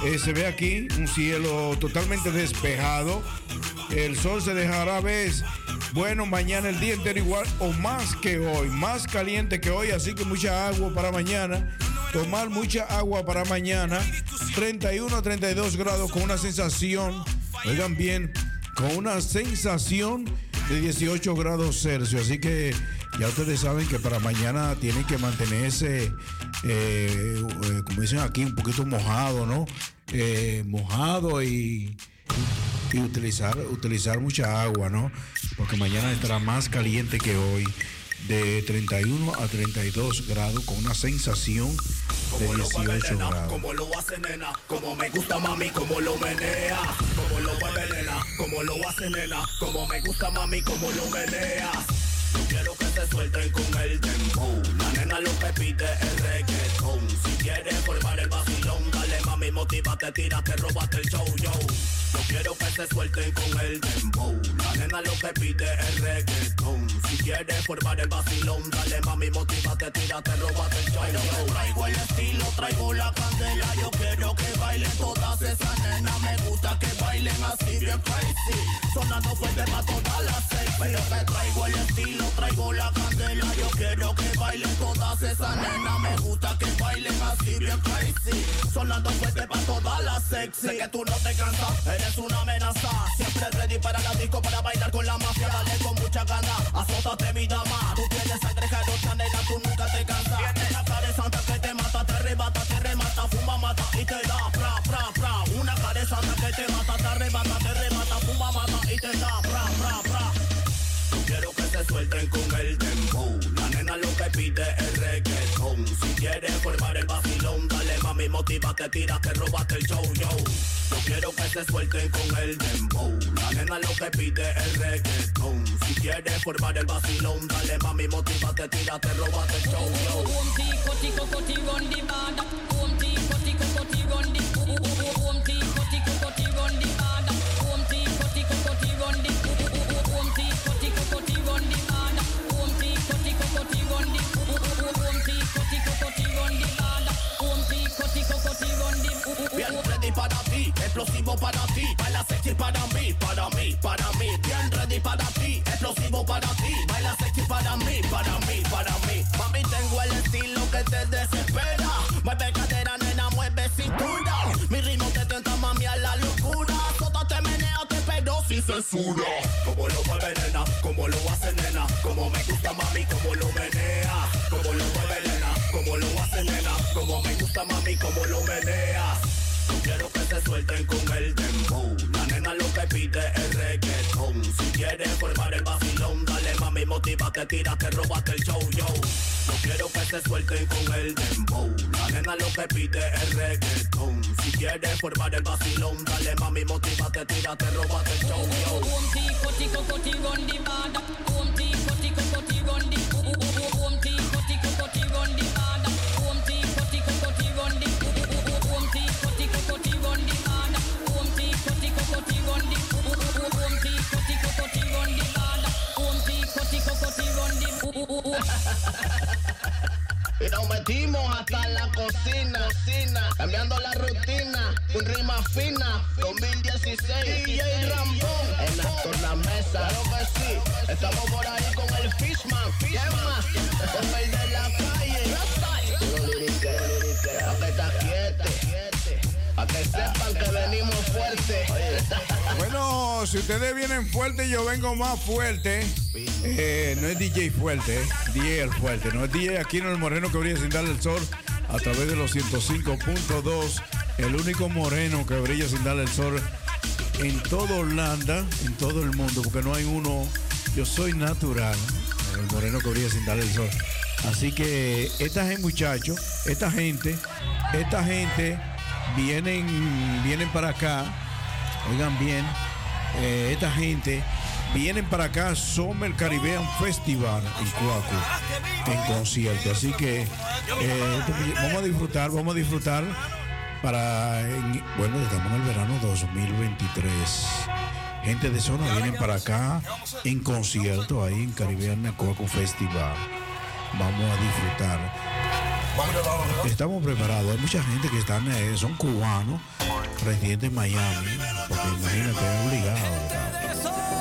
eh, se ve aquí, un cielo totalmente despejado. El sol se dejará ver. Bueno, mañana el día entero igual o más que hoy, más caliente que hoy, así que mucha agua para mañana. Tomar mucha agua para mañana. 31 a 32 grados con una sensación, oigan bien, con una sensación de 18 grados Celsius. Así que ya ustedes saben que para mañana tienen que mantenerse, eh, eh, como dicen aquí, un poquito mojado, ¿no? Eh, mojado y, y utilizar, utilizar mucha agua, ¿no? Porque mañana estará más caliente que hoy. De 31 a 32 grados con una sensación de 18 grados. Como lo hace nena, como me gusta mami, como lo menea. Como lo mueve nena, como lo hace nena, como me gusta mami, como lo menea. Quiero que se suelten con el tempo. La nena lo que pide es reggaetón. Si quieres formar el vacilón, dale mami, motívate, tírate, róbate el show, yo. Se suelten con el tempo. La nena lo que pide es reggaetón. Si quieres formar el vacilón, dale mami, motívate, tírate, róbate el show, yo. Traigo el estilo, traigo la candela. Yo quiero que bailen todas esas nenas. Me gusta que bailen así bien crazy. Sonando fuerte para todas las seis. Pero que traigo el estilo, traigo la candela. Yo quiero que bailen todas esas nenas. Me gusta que bailen así bien crazy. Sonando fuerte para todas las sexy. Sé que tú no te cansas, eres una Siempre ready para la disco, para bailar con la mafia. Dale con mucha gana, azótate mi dama. Tú tienes sangre nena, tú nunca te cansas. Tienes la cara de santa que te mata, te arrebata, te remata, fuma, mata y te da, fra, fra, fra. Una cara de santa que te mata, te arrebata, te remata, fuma, mata y te da, fra, fra, fra. Quiero que se suelten con el tempo. La nena lo que pide es reggaetón. Si quieres formar el vacilón, dale mami, motívate, tírate, róbate el show, yo. Quiero que se suelten con el tempo. La nena lo que pide es reggaetón. Si quieres formar el vacilón, dale mami, motívate, tírate, róbate el show, yo. Explosivo para ti, baila sexy para mí, para mí, para mí. Bien ready para ti, explosivo para ti, baila sexy para mí, para mí, para mí. Mami, tengo el estilo que te desespera. Mueve cadera, nena, mueve cintura. Mi ritmo te tenta, mami, a la locura. Sota te menea, te pero sin censura. Como lo mueve, nena, como lo hace, nena. Como me gusta, mami, como lo menea. Como lo mueve, nena, como lo hace, nena. Como me gusta, mami, como lo menea. Motívate, tírate, róbate el show, yo. Yo quiero que se suelten con el tempo. La nena lo que pide es reggaetón. Si quieres formar el vacilón, dale mami, motívate, tírate, róbate el show, yo. Y nos metimos hasta la cocina, cocina cambiando la rutina, un rima fina, 2016, DJ Rambón, en la tornamesa, claro que sí, estamos por ahí con el Fishman, Fishman, el de la calle, sepan que venimos fuerte. Bueno, si ustedes vienen fuerte, yo vengo más fuerte. Eh, no es DJ fuerte, eh, DJ fuerte. No es DJ aquí en el Moreno que brilla sin darle el sol a través de los 105.2. El único moreno que brilla sin darle el sol en toda Holanda, en todo el mundo, porque no hay uno. Yo soy natural, el moreno que brilla sin darle el sol. Así que esta gente, muchachos, esta gente, esta gente vienen, vienen para acá Oigan bien, eh, esta gente vienen para acá Summer Caribbean Festival en Cuaco, en concierto. Así que eh, vamos a disfrutar, vamos a disfrutar para, en- bueno, estamos en el verano 2023. Gente de zona vienen para acá en concierto ahí en Caribbean Cuaco Festival. Vamos a disfrutar. Estamos preparados. Hay mucha gente que están, eh, son cubanos, residentes en Miami. Porque imagínate, es obligado. Puerto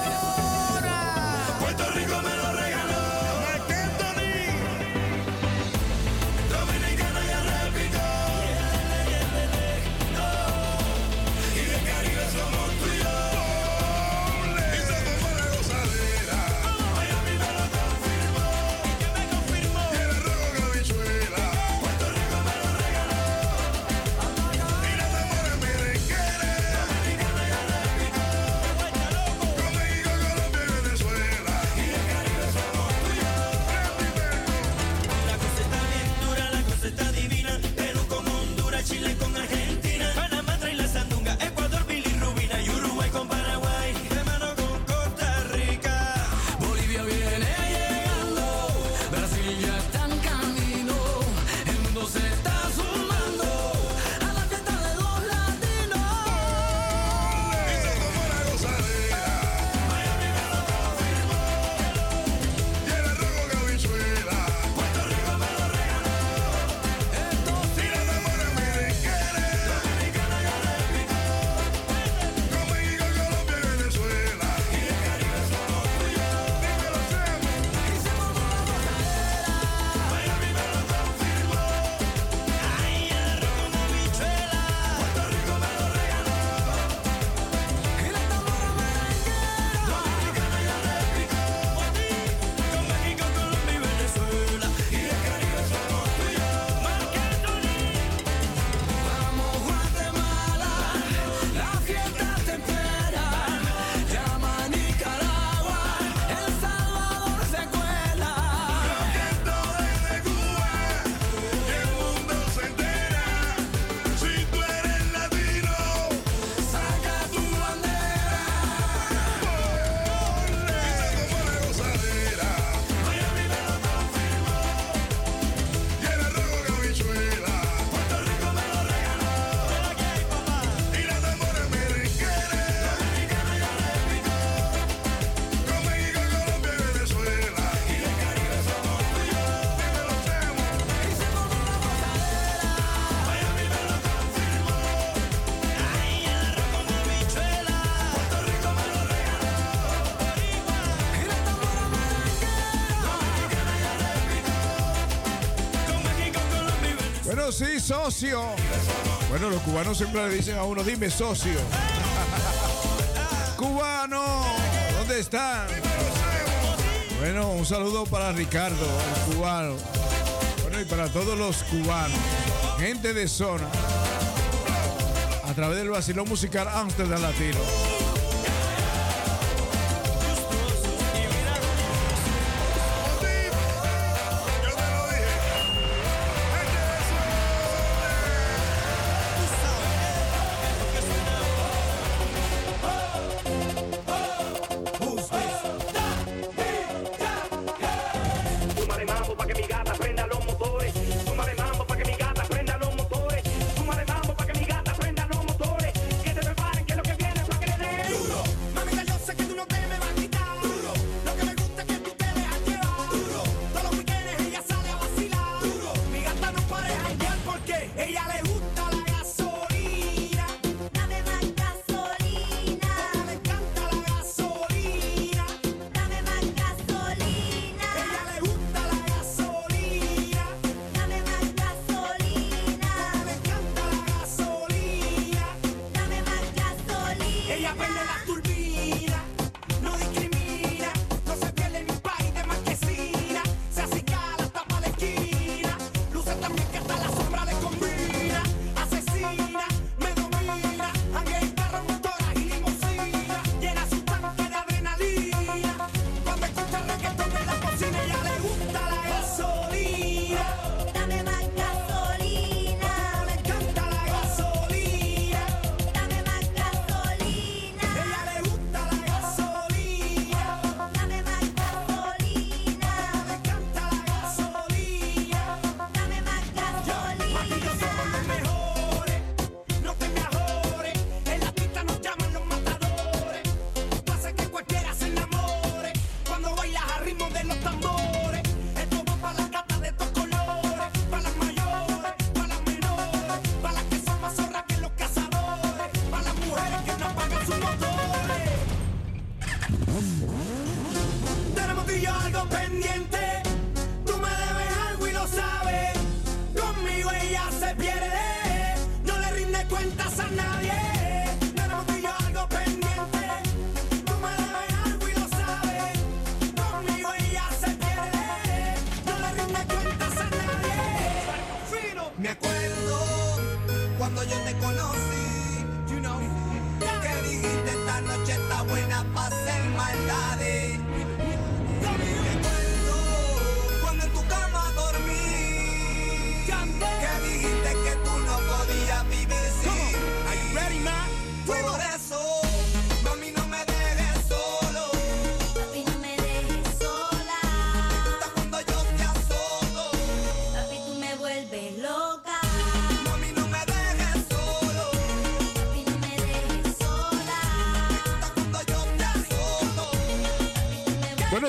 socio. Bueno, los cubanos siempre le dicen a uno, dime socio. Cubano, ¿dónde están? Bueno, un saludo para Ricardo, el cubano. Bueno, y para todos los cubanos, gente de zona, a través del vacilón musical Amsterdam Latino.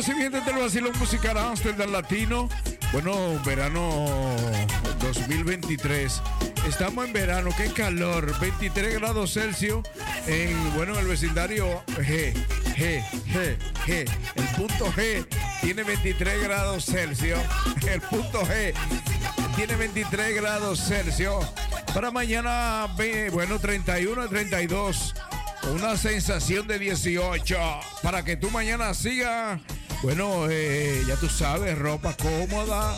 Bueno, si bien desde el vacilón musical Amsterdam Latino, bueno, verano 2023. Estamos en verano, qué calor, 23 grados Celsius en, bueno, en el vecindario G, G, G, G. El punto G tiene 23 grados Celsius. El punto G tiene 23 grados Celsius. Para mañana, bueno, 31 a 32. Una sensación de 18 para que tú mañana sigas. Bueno, eh, ya tú sabes, ropa cómoda,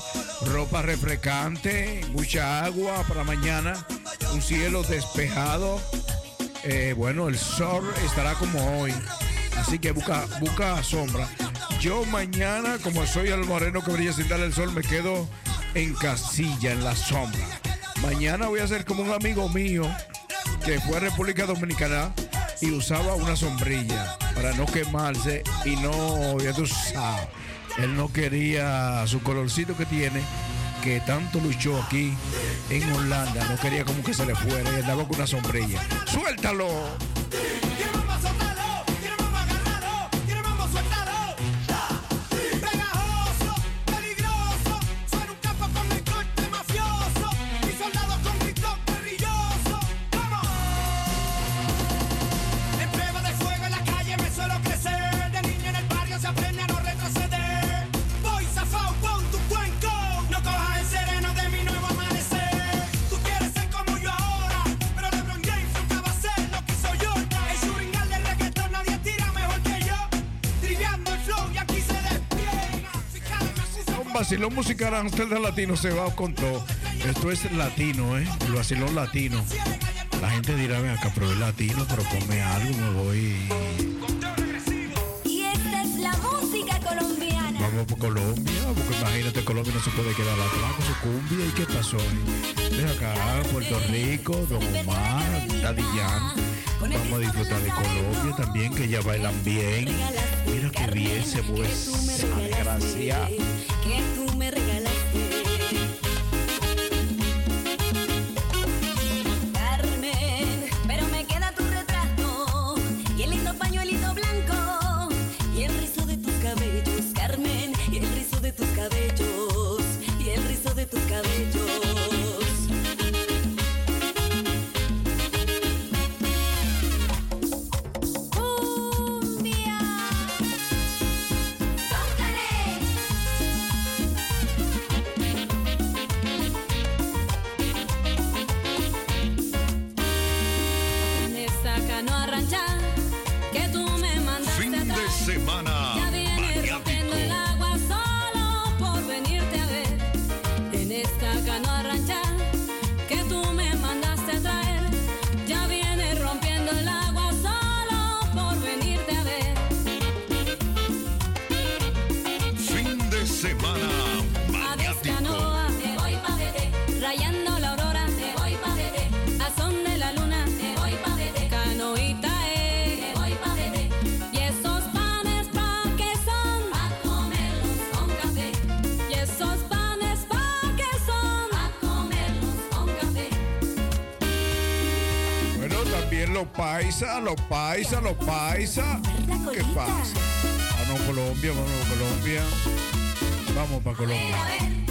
ropa refrescante, mucha agua para mañana, un cielo despejado. Eh, bueno, el sol estará como hoy, así que busca, busca sombra. Yo mañana, como soy el moreno que brilla sin darle el sol, me quedo en casilla, en la sombra. Mañana voy a ser como un amigo mío que fue a República Dominicana y usaba una sombrilla para no quemarse y no, ya él no quería su colorcito que tiene, que tanto luchó aquí en Holanda, no quería como que se le fuera y andaba con una sombrilla. ¡Suéltalo! Vacilón musical Amsterdam Latino se va con todo. Esto es latino, ¿eh? El vacilón latino. La gente dirá, ven acá, pero es latino, pero come algo, me voy. Y esta es la música colombiana. Vamos por Colombia, porque imagínate, Colombia no se puede quedar atrás con su cumbia. ¿Y qué pasó? Ven acá, Puerto Rico, Don Omar, Daddy. Vamos a disfrutar de Colombia también, que ya bailan bien. Mira qué bien se mueve esa desgracia. Paisas, los paisas, los paisas. ¿Qué pasa? Vamos a Colombia, vamos a Colombia. Vamos para Colombia.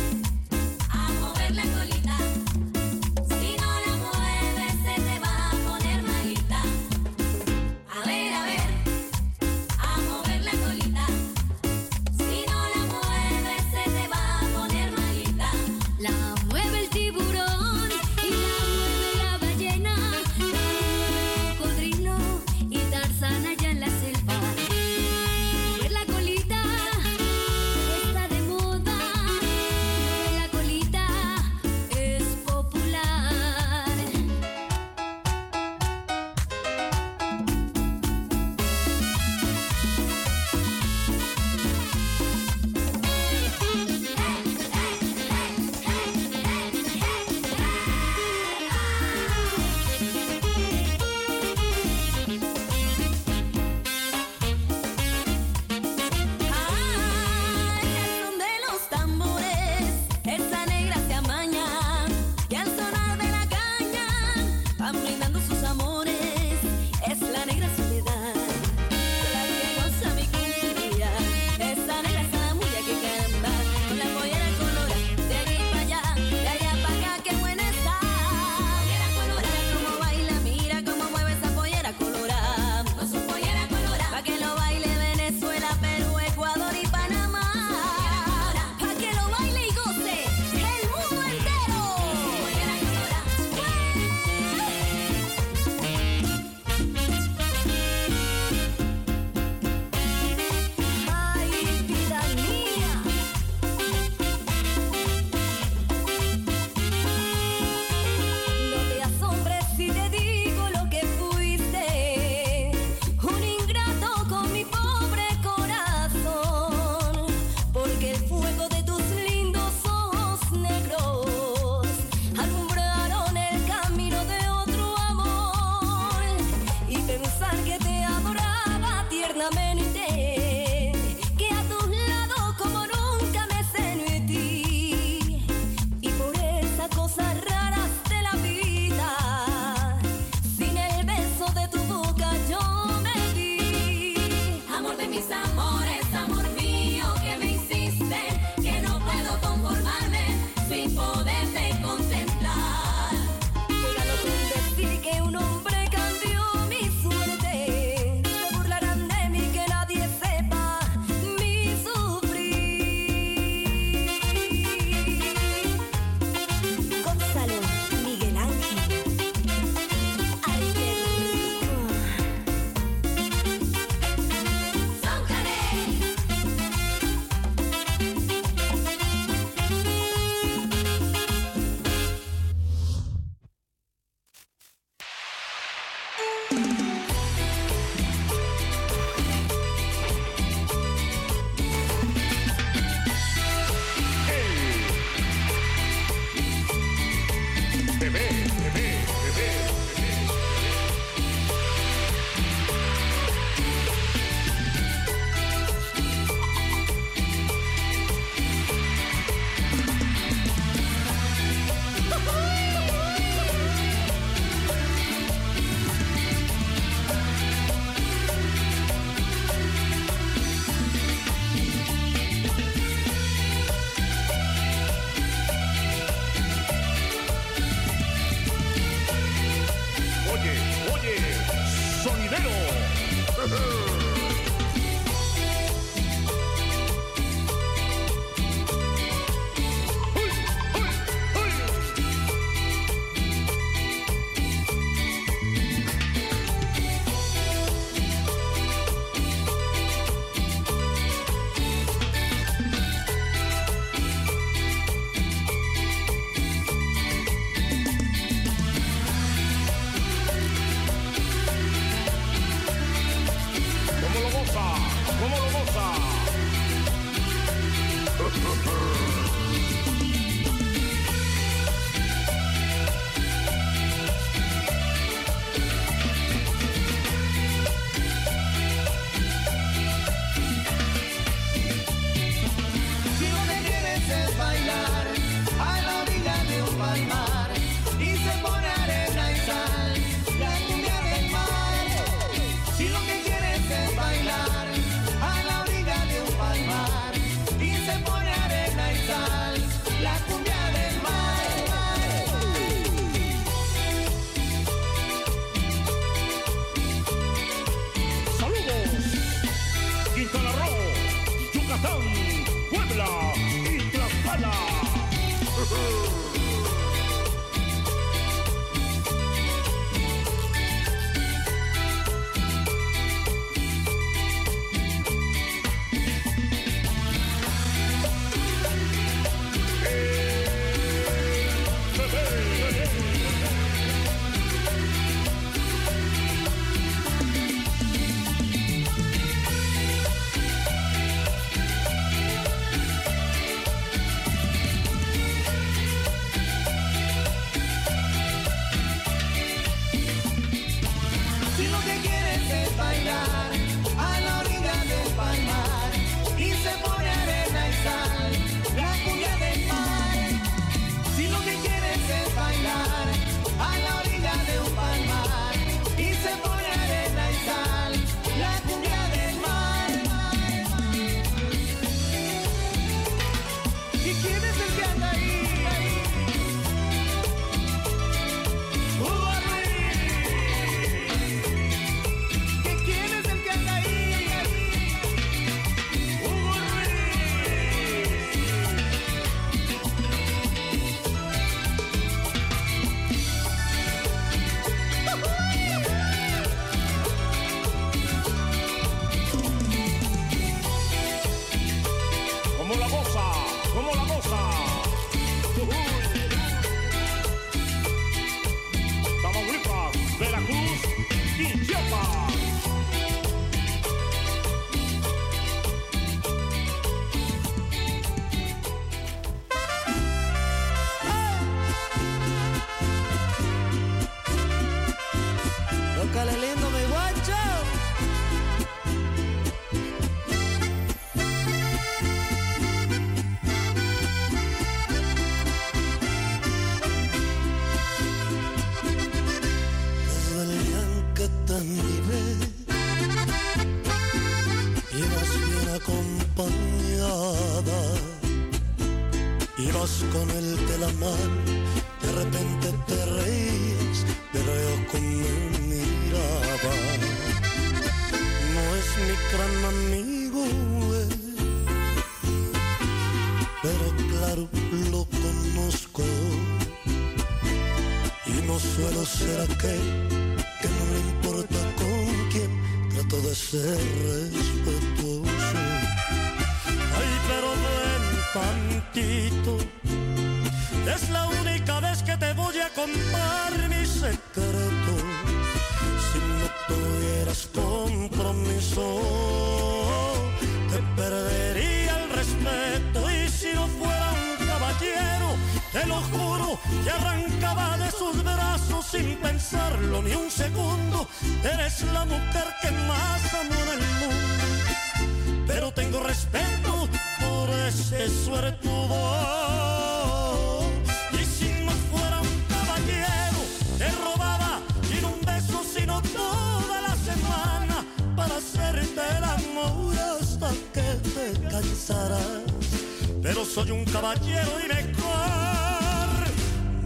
Soy un caballero y mejor,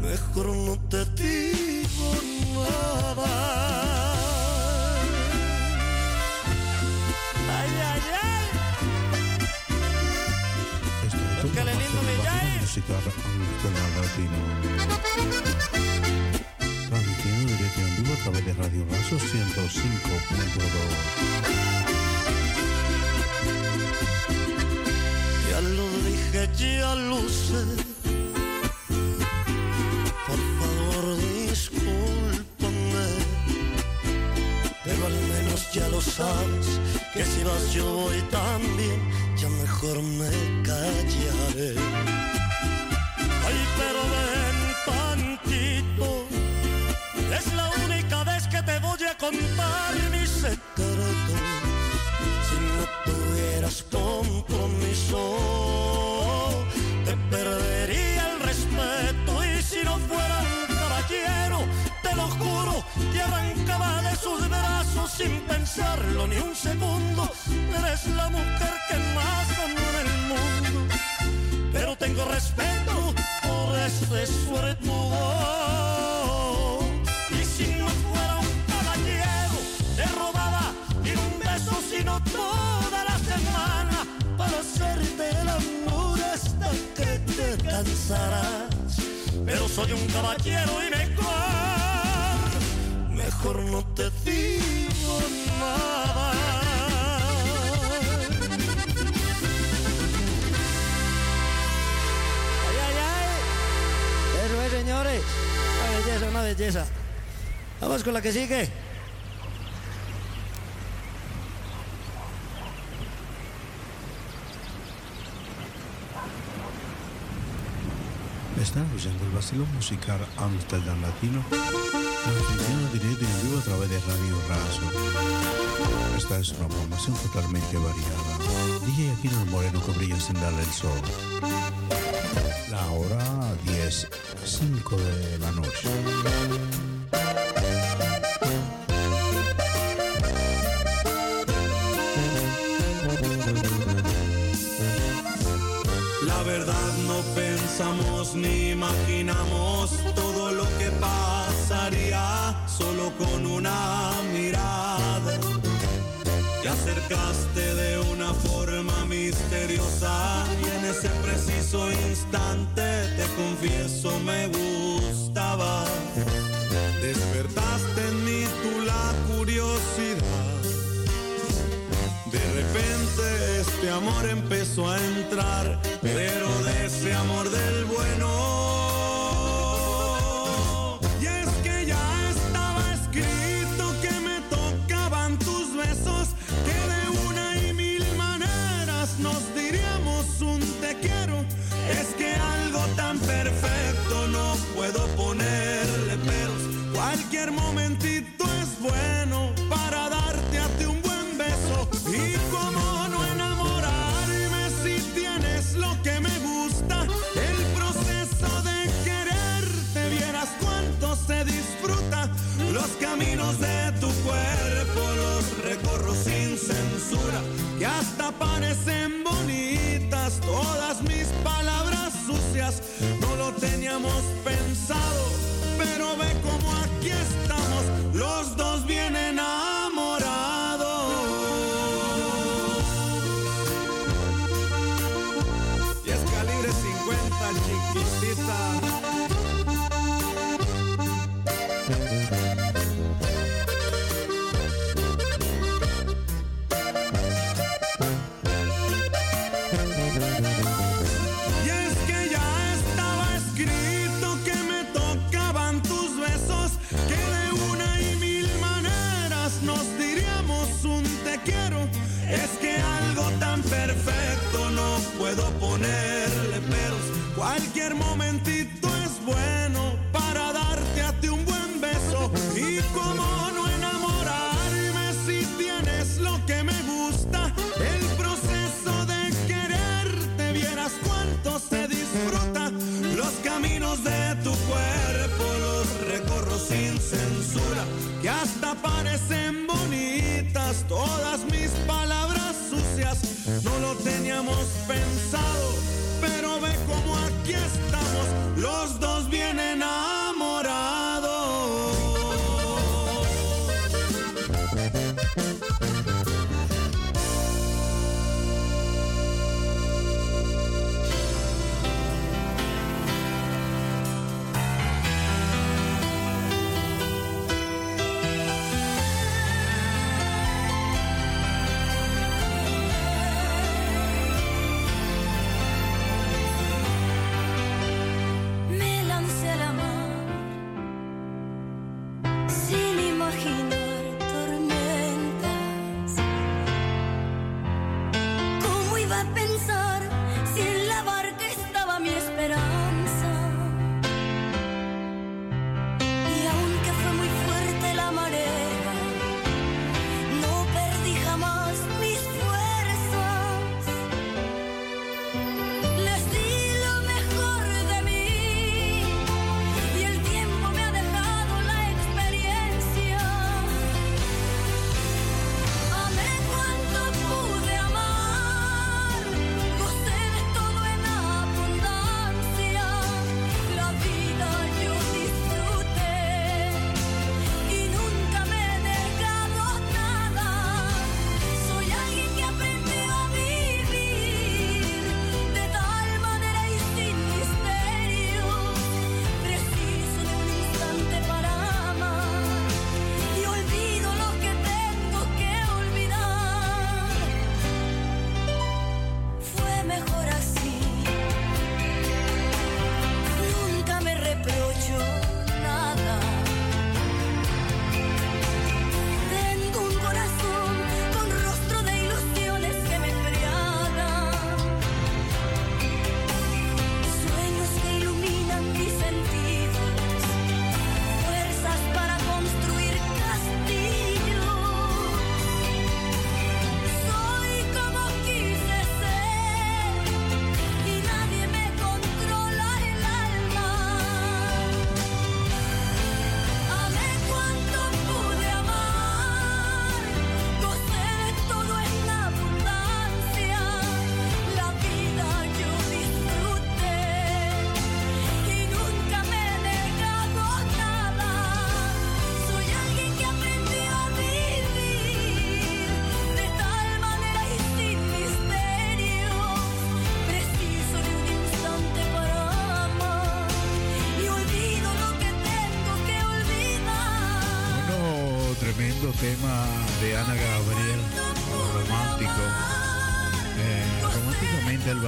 mejor no te digo nada. ay, ay. Tócale lindo, mi Yay. Música. Transmitiendo directo en vivo a través de Radio Razo 105.2. dije, ya sé. Por favor, discúlpame. Pero al menos ya lo sabes que si vas yo voy también. Ya mejor me callaré. Ay, pero ni un segundo. Eres la mujer que más amo en el mundo. Pero tengo respeto por este suertudo. Y si no fuera un caballero, te robaba ni un beso, sino toda la semana para hacerte el amor hasta que te cansarás. Pero soy un caballero y mejor, mejor no te digo nada. Ay, ay, ay. Eso es, señores. Una belleza, una belleza. Vamos con la que sigue. Están escuchando el vacilo musical Amsterdam Latino, transmitiendo directo y en vivo a través de Radio Razo. Esta es una programación totalmente variada. DJ Aquino el Moreno que brilla sin darle el sol. La hora 10, 5 de la noche. Imaginamos todo lo que pasaría solo con una mirada. Te acercaste de una forma misteriosa y en ese preciso instante te confieso me gustaba. Despertaste en mí tú la curiosidad. De repente este amor empezó a entrar, pero de ese amor del Hasta parecen bonitas todas mis palabras sucias. No lo teníamos pensado, pero ve como aquí estamos, los dos bien enamorados. Cualquier momentito es bueno para darte a ti un buen beso. Y cómo no enamorarme si tienes lo que me gusta. El proceso de quererte, vieras cuánto se disfruta. Los caminos de tu cuerpo los recorro sin censura. Que hasta parecen bonitas todas mis palabras sucias. No lo teníamos pensado, pero ve como aquí estamos, los dos bien enamorados.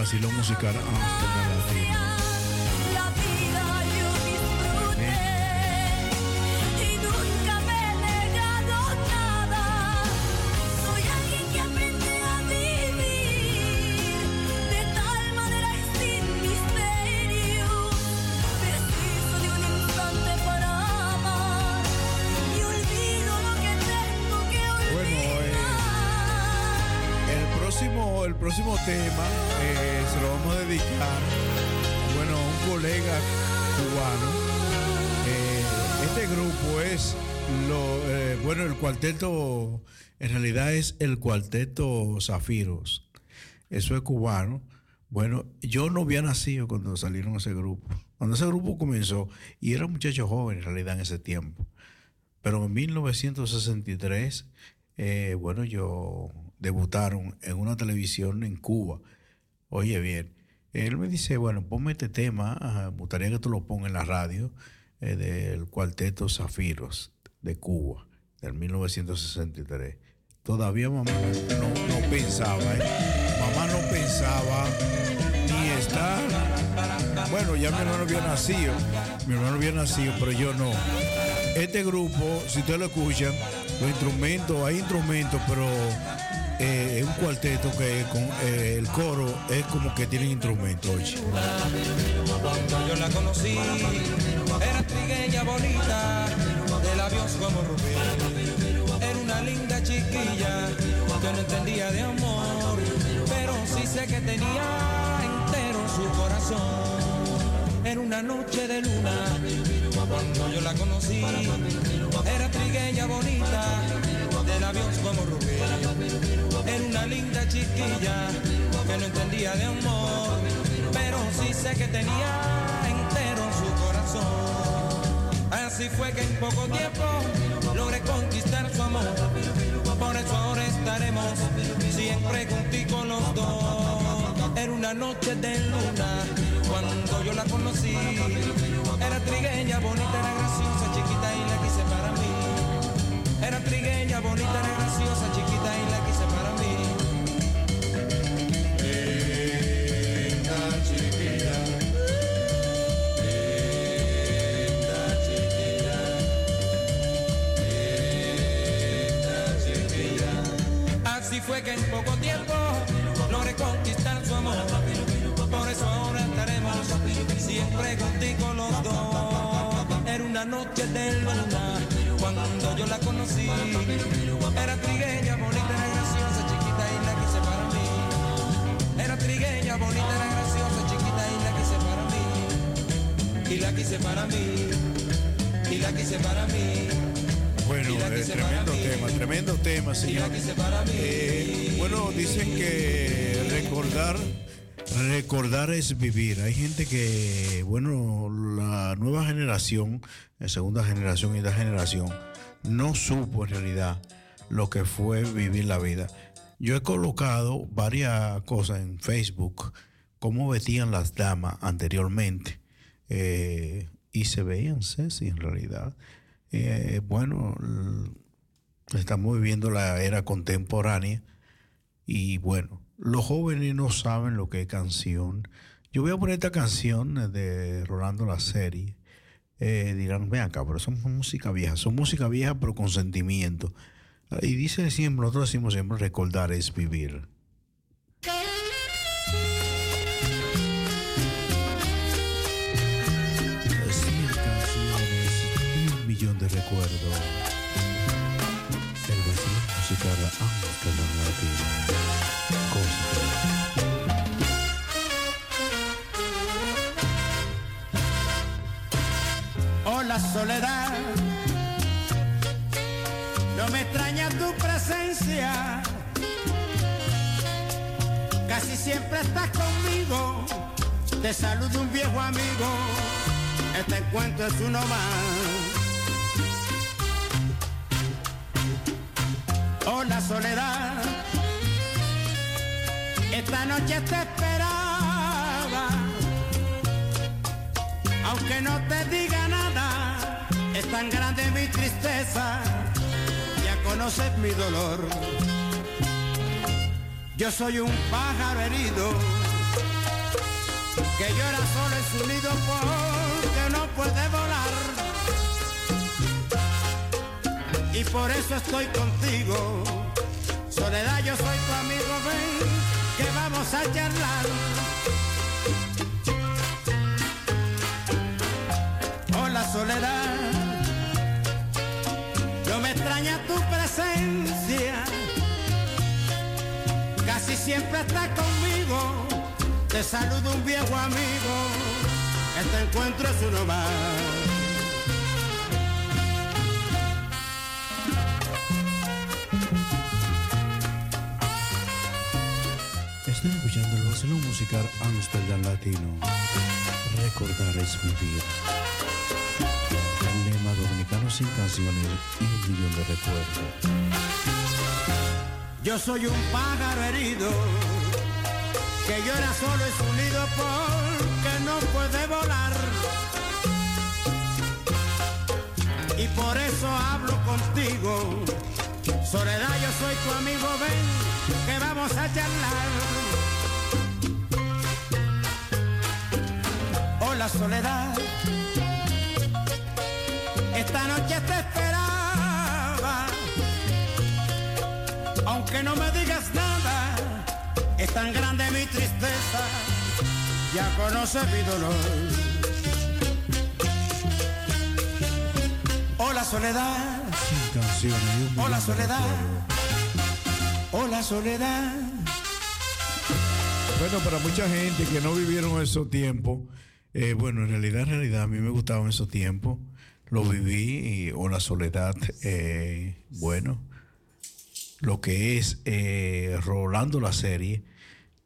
Vacilón musical. Amsterdam en realidad es el cuarteto Zafiros. Eso es cubano. Bueno, yo no había nacido cuando salieron ese grupo. Cuando ese grupo comenzó, y era un muchacho joven en realidad en ese tiempo. Pero en 1963, eh, bueno, yo debutaron en una televisión en Cuba. Oye, bien, él me dice, bueno, ponme este tema, me gustaría que tú lo pongas en la radio eh, del cuarteto Zafiros de Cuba, del 1963. Todavía mamá no, pensaba, ¿eh? Mamá no pensaba ni estar. Bueno, ya mi hermano había nacido, mi hermano había nacido, pero yo no. Este grupo, si ustedes lo escuchan, los instrumentos, hay instrumentos, pero eh, es un cuarteto que con eh, el coro es como que tienen instrumentos. yo la conocí, era trigueña bonita, de labios como rubí. Era una linda chiquilla que no entendía de amor, pero sí sé que tenía entero su corazón. Era una noche de luna, cuando yo la conocí, era trigueña bonita, de labios como rubí. Era una linda chiquilla que no entendía de amor, pero sí sé que tenía entero su corazón. Así fue que en poco tiempo logré conquistar su amor. Por eso ahora estaremos siempre contigo los dos. Era una noche de luna cuando yo la conocí. Era trigueña, bonita, era graciosa, chiquita y la quise para mí. Era trigueña, bonita, era graciosa, fue que en poco tiempo logré conquistar su amor. Por eso ahora estaremos siempre contigo los dos. Era una noche de luna cuando yo la conocí. Era trigueña, bonita, era graciosa, chiquita y la quise para mí. Era trigueña, bonita, era graciosa, chiquita y la quise para mí. Y la quise para mí. Y la quise para mí. Bueno, eh, tremendo tema, tremendo tema, señor. Eh, bueno, dicen que recordar, recordar es vivir. Hay gente que, bueno, la nueva generación, la segunda generación y la generación, no supo en realidad lo que fue vivir la vida. Yo he colocado varias cosas en Facebook, cómo vestían las damas anteriormente. eh, y se veían sexy en realidad. Eh, bueno, estamos viviendo la era contemporánea y bueno, los jóvenes no saben lo que es canción. Yo voy a poner esta canción de Rolando la serie. Eh, dirán, ven acá, pero son música vieja, son música vieja pero con sentimiento. Y dice siempre, nosotros decimos siempre, recordar es vivir. Millón de recuerdos. El vacío musical Amsterdam Latino. Hola soledad, no me extraña tu presencia, casi siempre estás conmigo, te saludo un viejo amigo, este encuentro es uno más. Hola soledad, esta noche te esperaba aunque no te diga nada, es tan grande mi tristeza, ya conoces mi dolor. Yo soy un pájaro herido que llora solo en su nido porque no puede volar. Y por eso estoy contigo. Soledad, yo soy tu amigo, ven, que vamos a charlar. Hola, Soledad. No me extraña tu presencia. Casi siempre estás conmigo. Te saludo un viejo amigo. Este encuentro es uno más. Estoy escuchando el vacilón musical Amsterdam Latino. Recordar es vivir. El lema dominicano sin canciones y un millón de recuerdos. Yo soy un pájaro herido que llora solo en su nido porque no puede volar. Y por eso hablo contigo. Soledad, yo soy tu amigo, ven, que vamos a charlar. Hola, Soledad. Esta noche te esperaba. Aunque no me digas nada, es tan grande mi tristeza. Ya conoces mi dolor. Hola, Soledad. Canciones y Hola, Soledad. Hola, Soledad. Bueno, para mucha gente que no vivieron esos tiempos, eh, bueno, en realidad, en realidad, a mí me gustaban esos tiempos. Lo viví, y- o la soledad, eh, bueno, lo que es eh, Rolando la serie,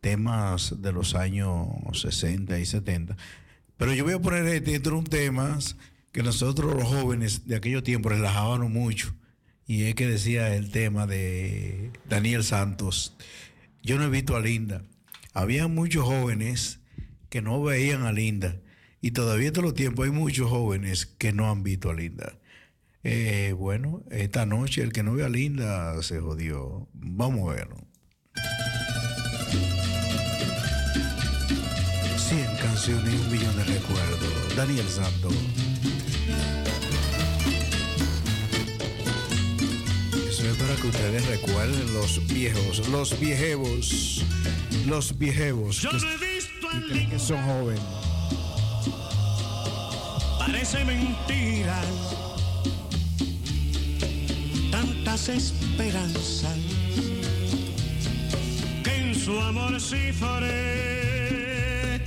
temas de los años 60 y 70. Pero yo voy a poner este dentro de un tema que nosotros los jóvenes de aquellos tiempos relajábamos mucho. Y es que decía el tema de Daniel Santos. Yo no he visto a Linda. Había muchos jóvenes que no veían a Linda. Y todavía en todos los tiempos hay muchos jóvenes que no han visto a Linda. Eh, bueno, esta noche el que no ve a Linda se jodió. Vamos a verlo. 100 canciones y un millón de recuerdos. Daniel Santos. Eso es para que ustedes recuerden los viejos, los viejevos, los viejevos Yo que, no he visto que creen que son jóvenes. Parece mentira. Tantas esperanzas que en su amor sí faré.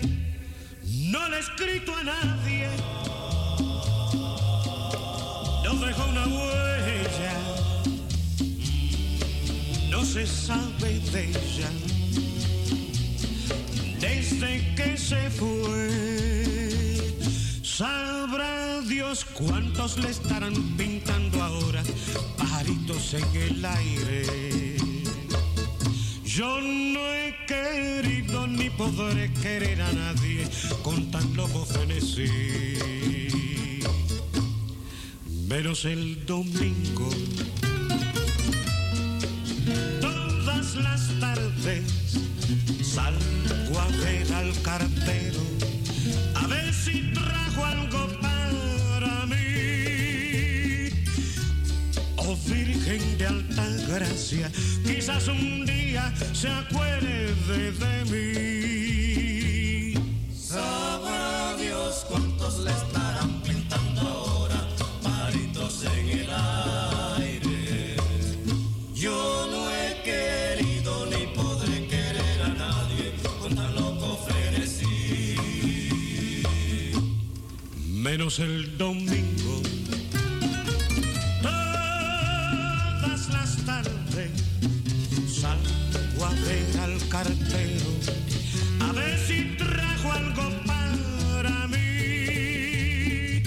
No le he escrito a nadie. Se sabe de ella. Desde que se fue. Sabrá Dios cuántos le estarán pintando ahora pajaritos en el aire. Yo no he querido ni podré querer a nadie con tan loco frenesí. Menos el domingo. Las tardes salgo a ver al cartero a ver si trajo algo para mí. Oh Virgen de alta gracia, quizás un día se acuerde de mí. Menos el domingo. Todas las tardes salgo a ver al cartero a ver si trajo algo para mí.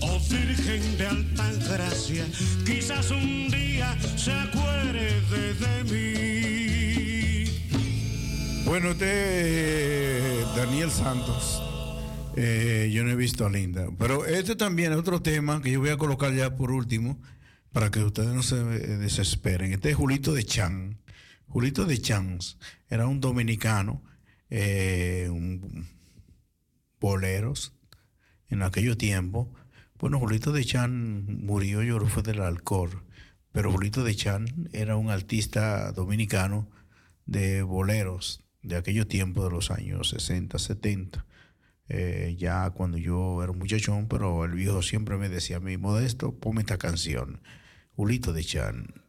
Oh Virgen de alta gracia, quizás un día se acuerde de mí. Bueno, este Daniel Santos. Eh, yo no he visto a Linda. Pero este también es otro tema que yo voy a colocar ya por último para que ustedes no se eh, desesperen. Este es Julito de Chan. Julito de Chans era un dominicano eh, un- boleros en aquellos tiempos. Bueno, Julito de Chan murió, yo creo fue del alcohol, pero Julito de Chan era un artista dominicano de boleros de aquellos tiempos de los años 60, 70. Eh, ya cuando yo era un muchachón, pero el viejo siempre me decía a mí, Modesto, ponme esta canción. Julito de Chan.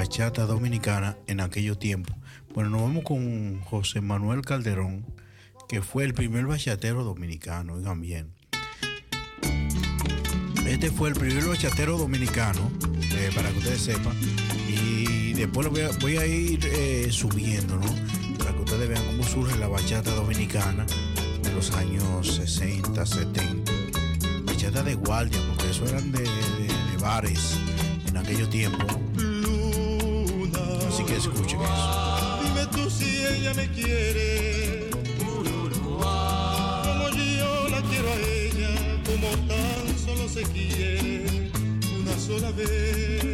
Bachatas dominicanas en aquellos tiempos. Bueno, nos vamos con José Manuel Calderón, que fue el primer bachatero dominicano, oigan bien. Este fue el primer bachatero dominicano, eh, para que ustedes sepan. Y después lo voy a, voy a ir eh, subiendo, ¿no? Para que ustedes vean cómo surge la bachata dominicana de los años 60, 70. Bachata de guardia, porque eso eran de- de bares en aquellos tiempos. Así que escuchen eso. Dime tú si ella me quiere. Como yo la quiero a ella, como tan solo se quiere una sola vez.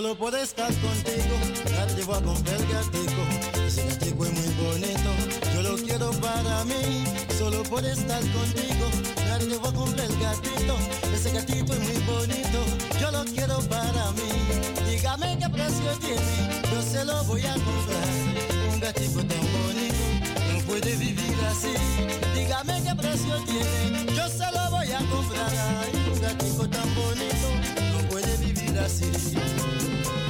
solo por estar contigo, ya te a comprar el gatico. Ese gatico es muy bonito, yo lo quiero para mí. Solo por estar contigo, ya te llevo a comprar el gatito. Ese gatito es muy bonito, yo lo quiero para mí. Dígame qué precio tiene, yo se lo voy a comprar. Un gatico tan bonito, no puede vivir así. Dígame qué precio tiene. Jaci.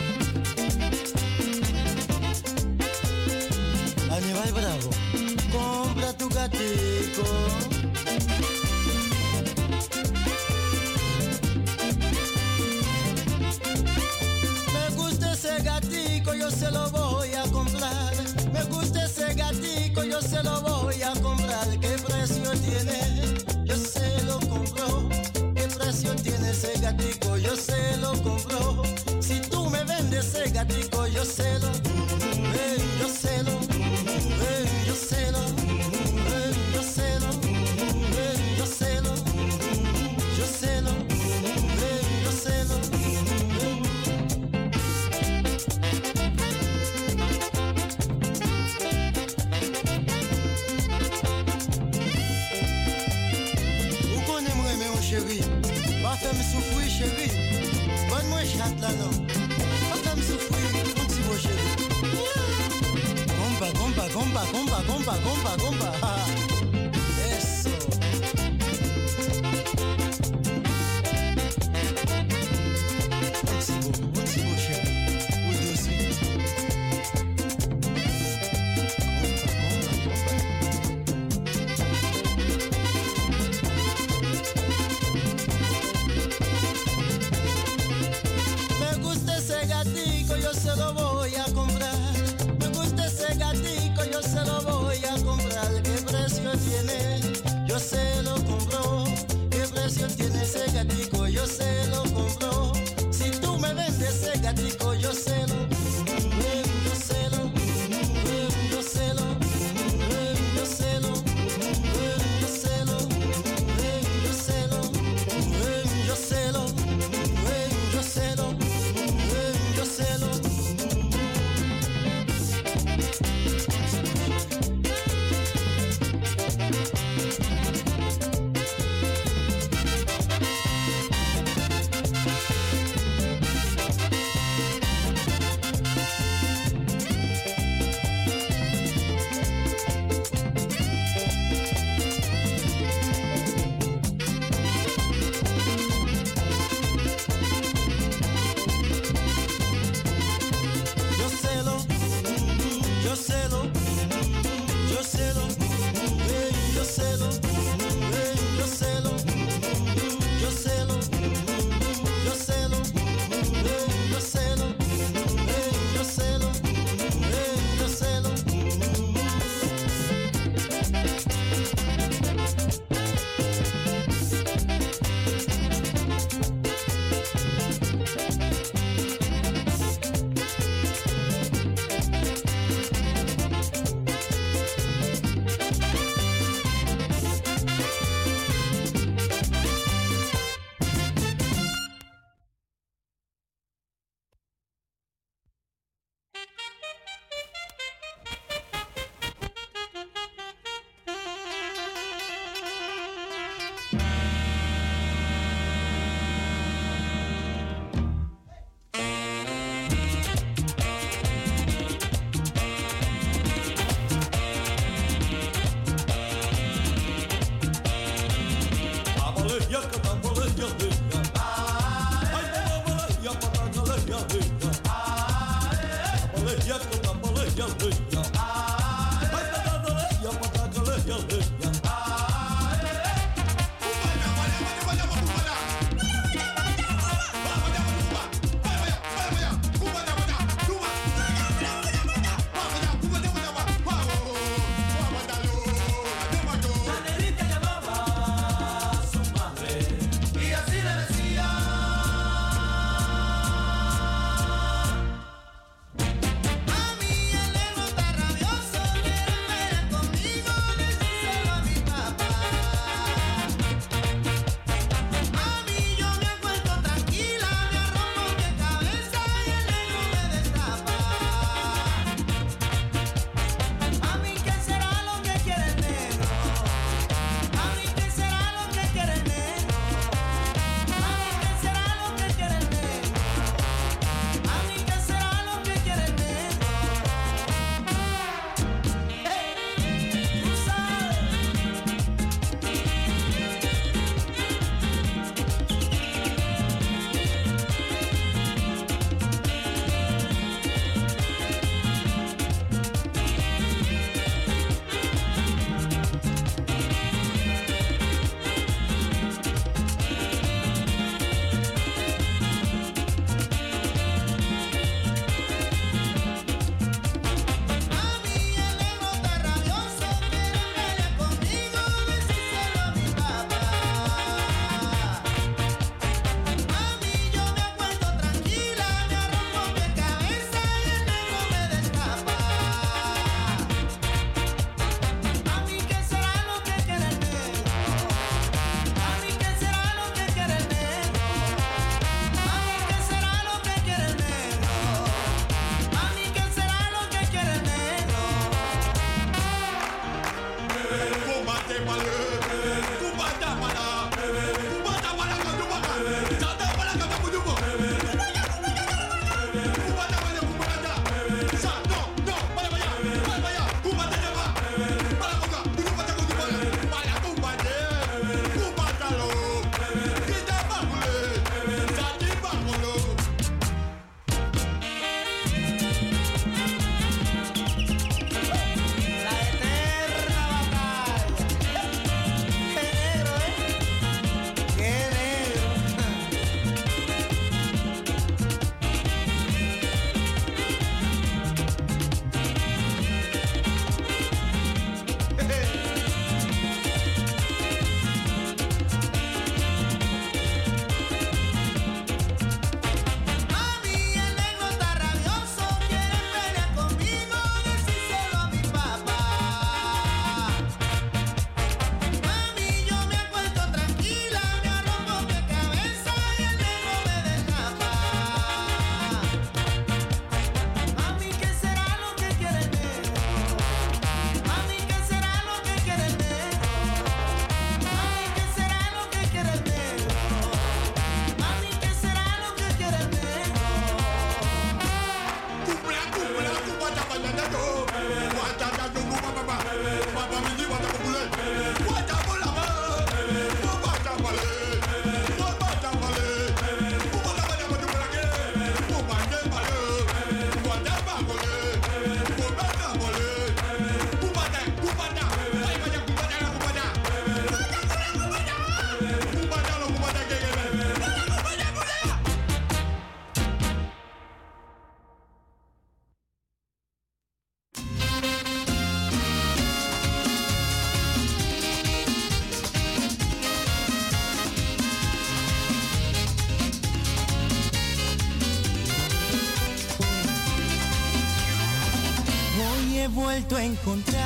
He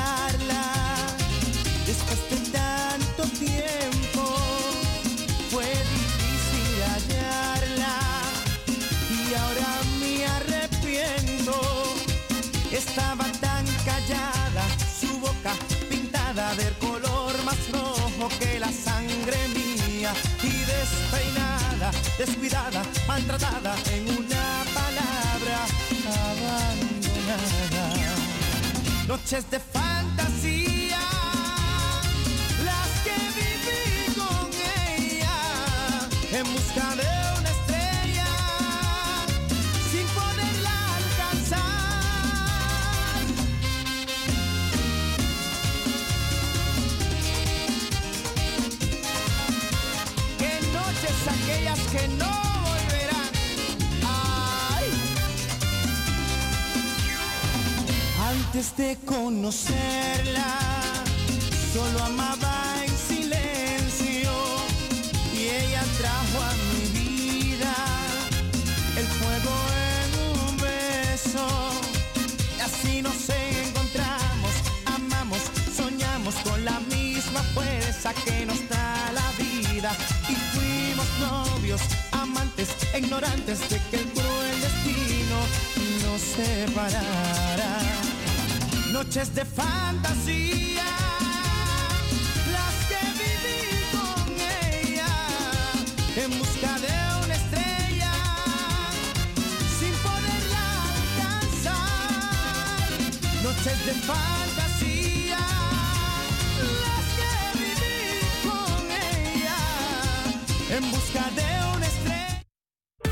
Noches